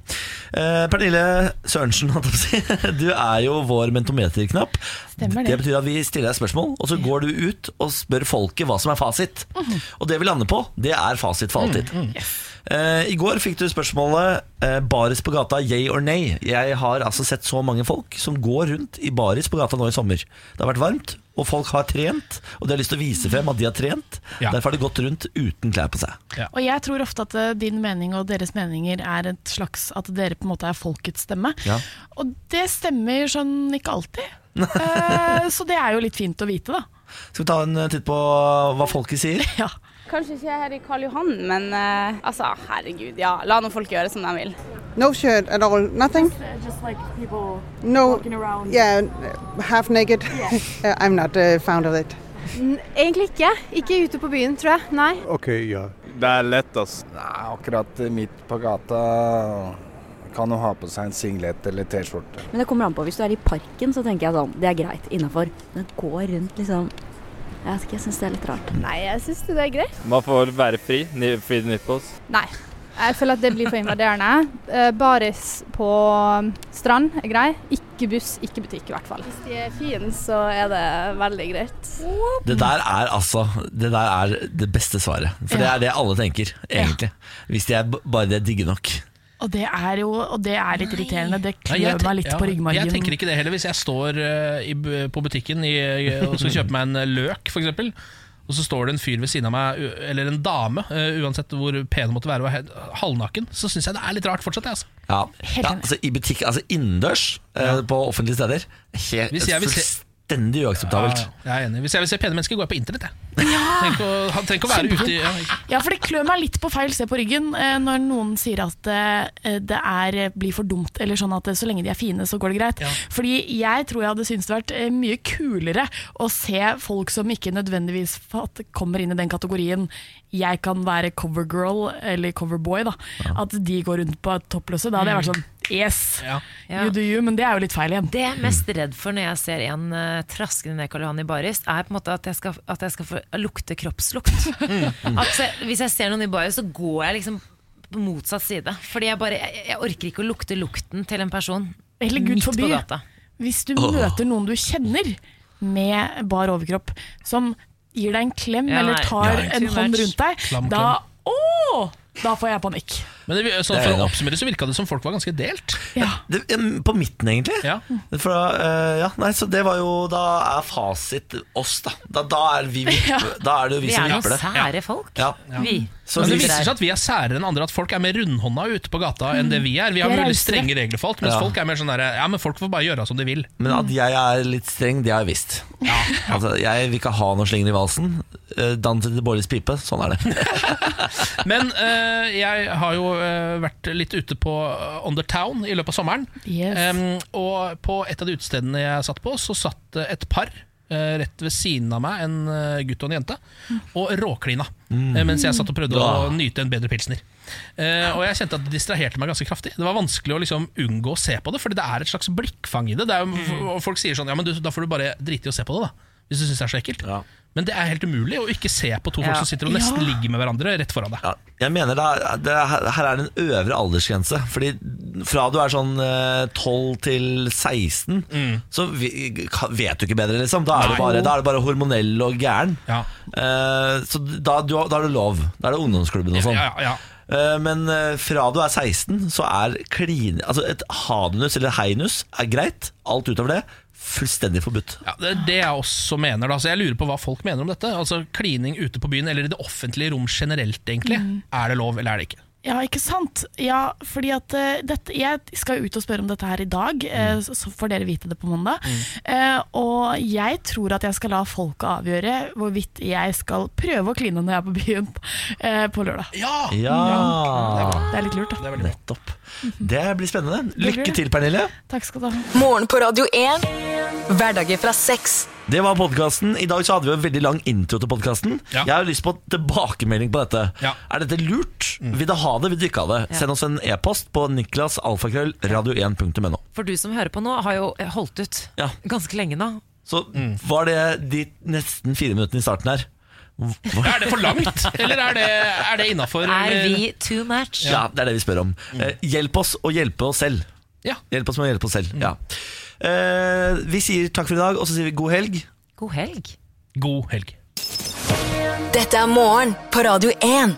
Eh, Pernille Sørensen, jeg. Du er jo vår mentometerknapp. Det det. betyr at vi stiller deg spørsmål, og så går du ut og spør folket hva som er fasit. Mhm. Og det vi lander på, det er fasit for alltid. Eh, I går fikk du spørsmålet eh, Baris på gata, yay or nay? Jeg har altså sett så mange folk som går rundt i baris på gata nå i sommer. Det har vært varmt, og folk har trent, og de har lyst til å vise frem at de har trent. Ja. Derfor har de gått rundt uten klær på seg. Og jeg tror ofte at eh, din mening og deres meninger er et slags At dere på en måte er folkets stemme. Ja. Og det stemmer sånn ikke alltid. Eh, så det er jo litt fint å vite, da. Skal vi ta en eh, titt på hva folket sier? Ja. Kanskje ikke her i Karl Johan, men uh, altså, herregud, ja. La nå folk gjøre som de vil. No shirt at all, nothing? Just like people No, around. yeah, half naked. Yeah. I'm not uh, fond of it. Egentlig ikke. Ikke ute på byen, tror jeg. Nei. Ok, ja. Det er lett, altså. Nei, akkurat midt på gata kan jo ha på seg en singlet eller T-skjorte. Men det kommer an på. Hvis du er i parken, så tenker jeg sånn, det er greit innafor. Men gå rundt liksom Jeg vet ikke, jeg syns det er litt rart. Nei, jeg syns det er greit. Man får være fri. Free the nipples. Nei. Jeg føler at det blir for invaderende. Eh, baris på um, strand er grei. Ikke buss, ikke butikk i hvert fall. Hvis de er fine, så er det veldig greit. Det der er altså Det der er det beste svaret. For det er det alle tenker, egentlig. Hvis de er bare de er digge nok. Og det er jo og det er litt irriterende. Det klør meg litt ja, på ryggmargen. Jeg tenker ikke det heller. Hvis jeg står uh, i, på butikken i, og skal kjøpe meg en eh, løk, f.eks., og så står det en fyr ved siden av meg, eller en dame, uh, uansett hvor pen måtte være, og er halvnaken, så syns jeg det er litt rart fortsatt. Altså. Ja, ja altså I butikk, altså innendørs eh, på offentlige steder. Helt, Hvis jeg vil se- fullstendig uakseptabelt. Ja, jeg er enig. Hvis jeg vil se pene mennesker, går jeg på internett. Jeg. Trenger å- Han trenger ikke å være ute i ja, Ja, for det klør meg litt på feil sted på ryggen eh, når noen sier at eh, det er, eh, blir for dumt, eller sånn at så lenge de er fine, så går det greit. Ja. Fordi jeg tror jeg hadde syntes det vært mye kulere å se folk som ikke nødvendigvis kommer inn i den kategorien jeg kan være covergirl eller coverboy, da. At de går rundt på toppløse. Da hadde jeg vært sånn Yes, Ja. Ja. you do you, men det er jo litt feil igjen. Det jeg er mest redd for når jeg ser en uh, traskende ned Karl Johan i baris, er på en måte at jeg skal, at jeg skal få lukte kroppslukt. At jeg, hvis jeg ser noen i baris, så går jeg liksom på motsatt side. Fordi jeg bare jeg, jeg orker ikke å lukte lukten til en person Eller Gud midt forbi. på gata. Hvis du møter noen du kjenner med bar overkropp, som gir deg en klem Ja, eller tar Ja, en hånd rundt deg, Klam da Å! Da får jeg panikk. Men det, sånn, Det er for å oppsummere så virka det som folk var ganske delt. Det, på midten, egentlig. Ja. For, uh, ja, nei, så det var jo Da er fasit oss, da. Da, da, er, vi, Ja. da er det jo vi, Vi som er noen vipper det. sære folk. Ja. Vi. Så Men det vi- viser seg at vi er særere enn andre, at folk er mer rundhånda ute på gata enn det vi er. Vi har mulig er veldig strenge regler for alt, mens Ja. folk er mer sånn der, ja, men folk får bare gjøre som de vil. Men at jeg er litt streng, det har jeg visst. Altså, jeg vil ikke ha noe slinger i valsen. Dans Dan til Bårlis pipe. Sånn er det. Men eh, jeg har jo eh, vært litt ute på eh, On the Town i løpet av sommeren. Em, og på et av de utestedene jeg satt på, så satt det et par eh, rett ved siden av meg, en eh, gutt og en jente, og råklina. Mm. eh, Mens jeg satt og prøvde å nyte en bedre pilsner. Uh, og jeg kjente at det distraherte meg ganske kraftig. Det var vanskelig å liksom unngå å se på det, Fordi det er et slags blikkfang i det. det er jo, og folk sier sånn Ja, men du, da får du bare drite i å se på det, da. Hvis du syns det er så ekkelt. Men det er helt umulig å ikke se på to folk som sitter og nesten Ja. ligger med hverandre rett foran deg. Jeg mener det er, det er, Her er det en øvre aldersgrense. Fordi fra du er sånn eh, 12 til 16, så vet du ikke bedre, liksom. Da er, Nei. du bare, da er du bare hormonell og gæren. Uh, så da, du, har- da er det lov. Da er det ungdomsklubben og sånn. Ja, ja, ja. Eh, Men eh, fra du er 16, så er kline Altså et hanus eller heinus er greit. Alt utover det fullstendig forbudt. Ja, det er det jeg også mener. Da. Så jeg lurer på hva folk mener om dette. Altså Klining ute på byen, eller i det offentlige rom generelt, egentlig. Mm. Er det lov, eller er det ikke? Ja, ikke sant? Ja, fordi at uh, dette, Jeg skal ut og spørre om dette her i dag, eh, så, så får dere vite det på mandag. Eh, og jeg tror at jeg skal la folket avgjøre hvorvidt jeg skal prøve å kline når jeg er på byen eh, på lørdag. Ja! Ja. Det er litt lurt, da. Det Nettopp. Det blir spennende. Lykke til, Pernille. Takk skal du ha. Morgen på Radio 1. Hverdager fra seks. Det var podkasten. I dag så hadde vi en veldig lang intro til podkasten. Ja. Jeg har lyst på tilbakemelding på dette. Ja. Er dette lurt? Vil dere ha det? Vil dere ikke ha det? Ja. Send oss en e-post på niklasalfakrøllradio1.no. For du som hører på nå, har jo holdt ut Ja. ganske lenge nå. Så var det de nesten fire minuttene i starten her. Er det for langt, eller er det, er det innafor? Er vi too much? Ja, det er det vi spør om. Mm. hjelp oss å hjelpe oss selv. Ja. Hjelp oss med å hjelpe oss selv. Ja. Eh, vi sier takk for i dag, og så sier vi god helg. God helg. God helg. Dette er morgen på Radio 1.